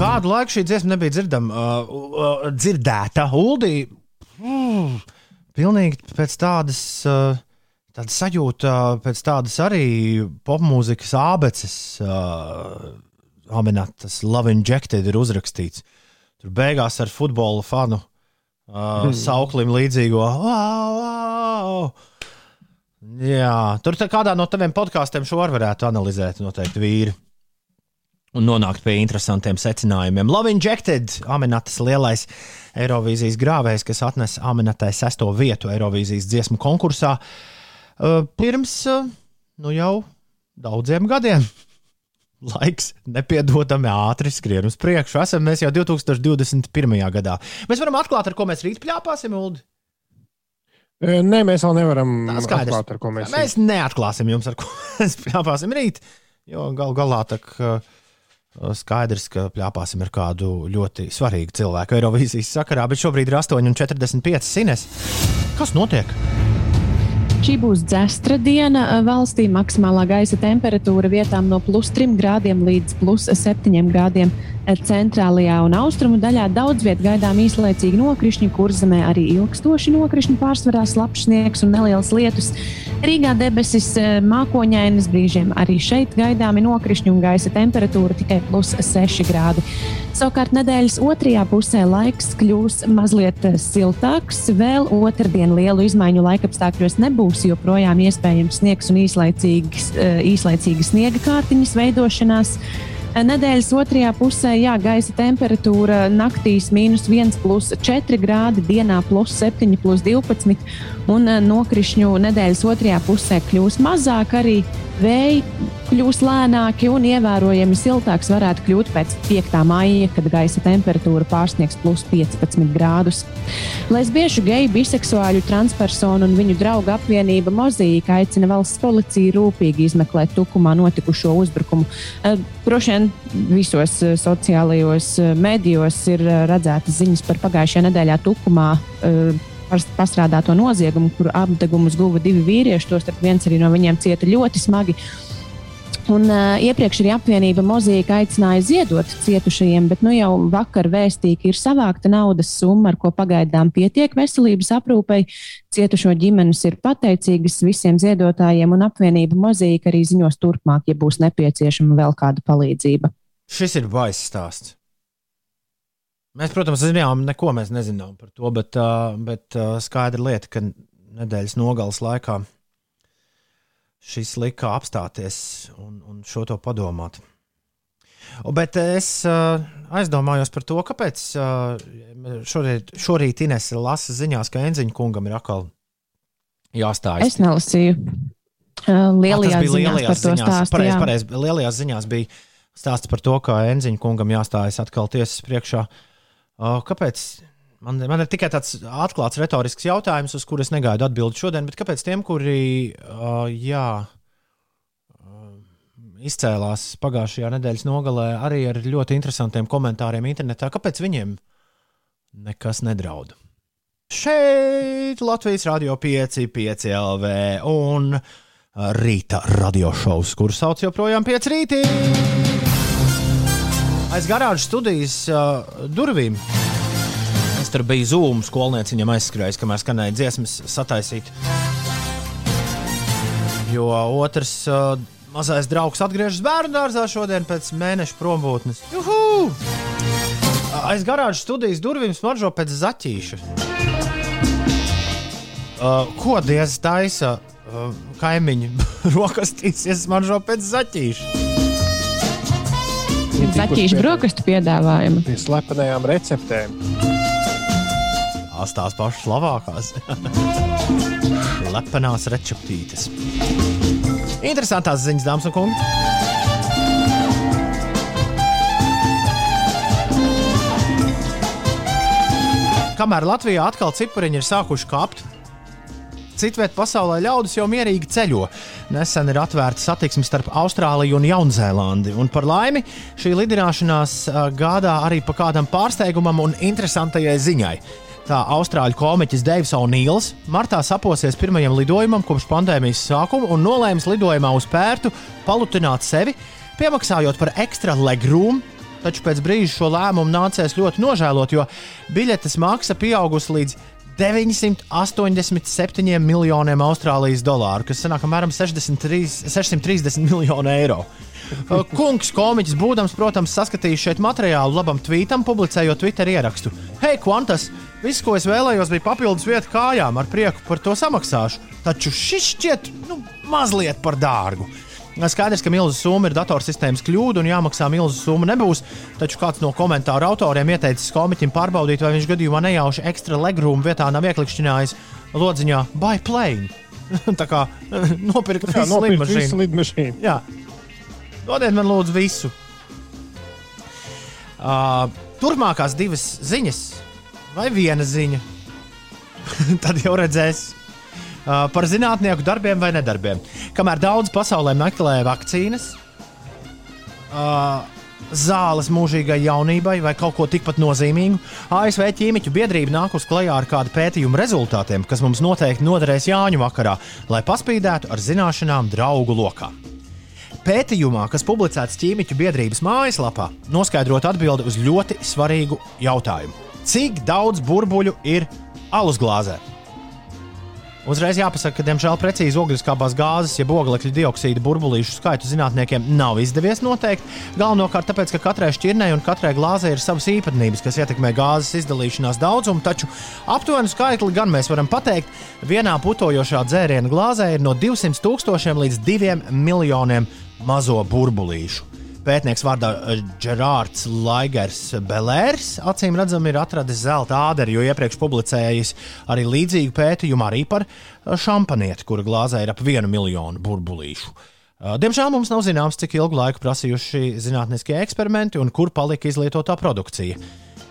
B: Kādu laiku šī dziesma nebija dzirdama, uh, uh, dzirdēta. Uldī, mm, pilnīgi pēc tādas, uh, tādas sajūta, pēc tādas arī popmūzikas ābeces, uh, Aminatas Love Injected ir uzrakstīts. Tur beigās ar futbola fanu uh,
D: Mm.
B: sauklim līdzīgo. Wow, wow! Jā, tur kādā no taviem podkāstiem šo var varētu analizēt, noteikti vīri. Un nonākt pie interesantiem secinājumiem. Love Injected, Aminatas lielais Eirovīzijas grāvējs, kas atnesa Aminatai sesto vietu Eirovīzijas dziesmu konkursā uh, pirms uh, nu jau daudziem gadiem. *laughs* Laiks nepiedodami ātri skrien uz priekšu. Esam mēs jau 2021. gadā. Mēs varam atklāt, ar ko mēs rīt pļāpāsim, Ulu.
D: Nē, mēs vēl nevaram atklāt, ar ko mēs
B: Mēs neatklāsim jums, ar ko *laughs* mēs pļāpāsim rīt. Jo gal galā tā kā skaidrs, ka pļāpāsim ar kādu ļoti svarīgu cilvēku Eirovīzijas sakarā, bet šobrīd ir 8,45 sines. Kas notiek?
C: Šī būs dzestra diena. Valstī maksimālā gaisa temperatūra vietām no plus 3 grādiem līdz plus 7 grādiem. Centrālajā un austrumu daļā daudz vietā gaidām īslaicīgi nokrišņi, kur zemē arī ilgstoši nokrišņi, pārsvarā slapjš sniegs un neliels lietus. Rīgā debesis eh, mākoņainas, brīžiem arī šeit gaidāmi nokrišņi un gaisa temperatūra tikai plus 6 grādi. Savukārt nedēļas otrajā pusē laiks kļūs mazliet eh, siltāks. Vēl otrdien lielu izmaiņu laikapstākļos nebūs, joprojām iespējams sniegs un īslaicīgas, eh, sniega kārtiņas veidošanās. Nedēļas otrajā pusē jā, gaisa temperatūra naktīs mīnus 1,4 grādi, dienā plus 7, plus 12. Un eh, nokrišņu nedēļas otrajā pusē kļūs mazāk, arī vēji kļūs lēnāki un ievērojami siltāks varētu kļūt pēc 5. maija, kad gaisa temperatūra pārsniegs plus 15 grādus. Lesbiešu, geju, biseksuāļu, transpersonu un viņu draugu apvienība Mozīka aicina valsts policiju rūpīgi izmeklēt tukumā notikušo uzbrukumu. Eh, Droši vien visos eh, sociālajos medijos ir redzētas ziņas par pagājušajā nedēļā tukumā. Pas- Pastrādāto noziegumu, kur apdegumus guva divi vīrieši, tostarp viens arī no viņiem cieta ļoti smagi. Un, uh, iepriekš arī apvienība Mozīka aicināja ziedot cietušajiem, bet nu jau vakar vēstīja, ka ir savākta naudas summa, ar ko pagaidām pietiek veselības aprūpei. Cietušo ģimenes ir pateicīgas visiem ziedotājiem, un apvienība Mozīka arī ziņos turpmāk, ja būs nepieciešama vēl kāda palīdzība.
B: Šis ir baisa stāsts. Mēs, protams, zinām, neko mēs nezinām par to, bet, bet skaidra lieta, ka nedēļas nogales laikā šis lika apstāties un, un šo to padomāt. Bet es aizdomājos par to, kāpēc šorīt, šorīt Ines lasa ziņās, ka Enziņa kungam ir atkal jāstājas.
C: Es nelasīju.
B: Tas bija
C: ziņās
B: lielajās
C: par to
B: ziņās.
C: stāstu.
B: Pareiz, pareiz, lielajās ziņās bija stāsts par to, ka Enziņa kungam jāstājas atkal tiesas priekšā. Uh, kāpēc? Man, man ir tikai tāds atklāts retorisks jautājums, uz kuru es negaidu atbildi šodien, bet kāpēc tiem, kuri uh, jā, izcēlās pagājušajā nedēļas nogalē arī ar ļoti interesantiem komentāriem internetā, kāpēc viņiem nekas nedraud? Šeit Latvijas Rādio 5, 5 LV un rīta radiošovs, kuru sauc joprojām 5 rītī. Aiz garāžas studijas uh, durvīm. Es tur biju zūmu skolnieciņam aizskrējis, kamēr skanēja dziesmas sataisīt. Jo otrs uh, mazais draugs atgriežas bērnu dārzā šodien pēc mēneša prombūtnes. Juhu! Aiz garāžas studijas durvīm smaržo pēc zaķīša. Uh, ko diez taisa uh, kaimiņi *laughs* rokastīsies smaržo pēc zaķīša?
C: Zaķīšu brokastu piedāvājumu.
D: Pie slepenajām receptēm.
B: Tās tās pašas labākās. *laughs* Lepenās receptītes. Interesantās ziņas, dāmas un kungi. Kamēr Latvijā atkal cipariņi ir sākuši kāpt, Citvietā pasaulē ļaudis jau mierīgi ceļo. Nesen ir atvērta satiksme starp Austrāliju un Jaunzēlandi. Un par laimi šī lidināšanās gādā arī pa kādam pārsteigumam un interesantajai ziņai. Tā austrāļu komiķis Deivs O'Neils martā saposies pirmajam lidojumam kopš pandēmijas sākuma un nolēma lidojumā uz pērtu palutināt sevi, piemaksājot par ekstra legroom taču pēc brīža šo lēmumu nācēs ļoti nožēlot, jo biļetes maksa pieaugusi līdz 987 miljoniem Austrālijas dolāru, kas sanāk apmēram 63 630 miljonu eiro. Uh, *laughs* Kungs, komiķis, būdams, protams, saskatījis šeit materiālu labam tvītam, publicējot Twitter ierakstu. Hei, Kvantas! Viss, ko es vēlējos, bija papildus vieta kājām, ar prieku par to samaksāšu. Taču šis šķiet nu, mazliet par dārgu. Skaidrs, ka milzu summa ir datorsistēmas kļūda un jāmaksā milzu summa nebūs. Taču kāds no komentāru autoriem ieteicis komiķim pārbaudīt, vai viņš gadījumā nejauši ekstra legroom vietā nav ieklikšķinājis lodziņā by plane. *laughs* Tā kā *laughs* nopirkt visu lidmašīnu.
D: lidmašīnu.
B: Jā. Dodiet man lūdzu visu. Uh, turpmākās divas ziņas, vai viena ziņa, *laughs* tad jau redzēs. Uh, par zinātnieku darbiem vai nedarbiem. Kamēr daudz pasaulē meklē vakcīnas, uh, zāles mūžīgai jaunībai vai kaut ko tikpat nozīmīgu, ASV ķīmiķu biedrība nāk uz klajā ar kādu pētījumu rezultātiem, kas mums noteikti noderēs Jāņu vakarā, lai paspīdētu ar zināšanām draugu lokā. Pētījumā, kas publicēts ķīmiķu biedrības mājaslapā, noskaidrot atbildi uz ļoti svarīgu jautājumu: cik daudz burbuļu ir alus glāzē? Uzreiz jāpasaka, ka, diemžēl, precīzi ogliskābās gāzes, jeb oglekļa dioksīda burbulīšu skaitu zinātniekiem nav izdevies noteikt. Galvenokārt tāpēc, ka katrai šķirnei un katrai glāzei ir savas īpatnības, kas ietekmē gāzes izdalīšanās daudzumu, taču aptuvenu skaitli gan mēs varam pateikt, vienā putojošā dzērienu glāzē ir no 200 tūkstošiem līdz 2 miljoniem mazo burbulīšu. Pētnieks vārdā Gerards Laigers Belērs acīm redzami ir atradis zelta āderi, jo iepriekš publicējis arī līdzīgu pētījumu arī par šampanieti, kura glāzē ir ap vienu miljonu burbulīšu. Diemžēl mums nav zināms, cik ilgu laiku prasījuši zinātniskie eksperimenti un kur palika izlietotā produkcija.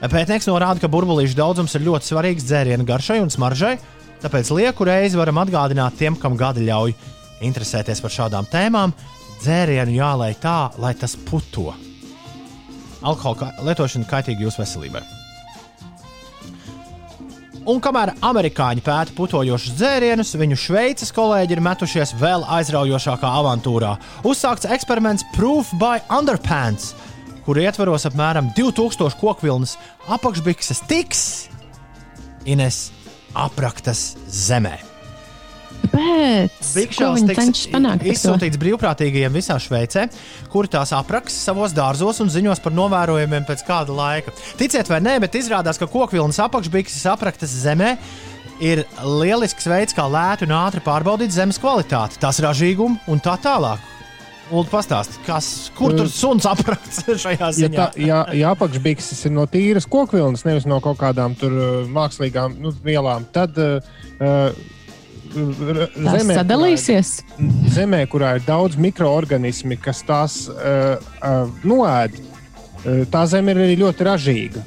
B: Pētnieks norāda, ka burbulīšu daudzums ir ļoti svarīgs dzērienu garšai un smaržai, tāpēc lieku reizi varam atgādināt tiem, kam gadi ļauj interesēties par šādām tēmām. Dzērienu jālai tā, lai tas puto. Alkohola lietošana kaitīga jūsu veselībai. Un kamēr amerikāņi pēta putojošus dzērienus, viņu šveices kolēģi ir metušies vēl aizraujošākā avantūrā. Uzsākts eksperiments Proof by Underpants, kur ietveros apmēram 2000 kokvilnas apakšbikses tiks Ines apraktas zemē.
C: Kāpēc? Viņi
B: tiks izsūtīts brīvprātīgajiem visā Šveicē, kuri tās apraks savos dārzos un ziņos par novērojumiem pēc kāda laika. Ticiet vai nē, bet izrādās, ka kokvilnas apakšbikses apraktas zemē ir lielisks veids, kā lēti un ātri pārbaudīt zemes kvalitāti, tās ražīgumu un tā tālāk. Lūdzu, pastāstiet, kas, kur tur suns aprakts *laughs* šajā
D: Ja,
B: ziņā?
D: tā, ja, ja apakšbikses ir no tīras kokvilnas, nevis no kaut kādām tur uh, mākslīgām nu, vielām, tad uh, uh, zemē,
C: sadalīsies.
D: Kurā ir, zemē, kurā ir daudz mikroorganismi, kas tās uh, uh, noēd, uh, tā zeme ir arī ļoti ražīga.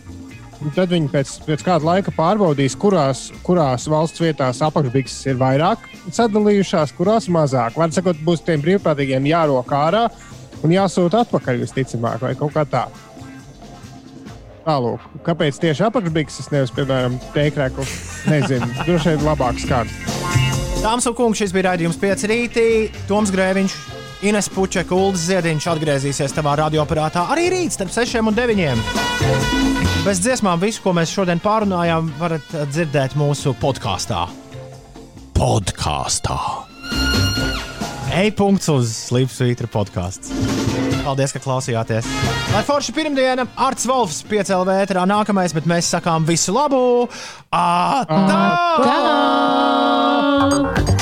D: Un Tad viņi pēc, pēc kāda laika pārbaudīs, kurās, kurās valsts vietās apakšbikses ir vairāk sadalījušās, kurās mazāk. Var sakot, būs tiem brīvprātīgiem jārok ārā un jāsūta atpakaļ visticamāk, vai kaut kā tā. Tālāk, kāpēc tieši apakšbikses, nevis, piemēram, teikrēklis? Nezinu, droši vien labāks kārtas.
B: Dāmas un kungi, šis bija raidījums 5 rītī. Toms Grēviņš, Ines Pučeka, Ulas Ziediņš atgriezīsies tavā radioaparātā arī rīt starp 6 un 9. Bez dziesmām visu, ko mēs šodien pārunājām, varat dzirdēt mūsu podkāstā. Podkāstā. E-punkts uz Slipsvītra podkāsts. Paldies, ka klausījāties. Lai forši pirmdiena, Arts Volfs piecēlā vētrā nākamais, bet mēs sakām visu labu! Atā!
C: Tā!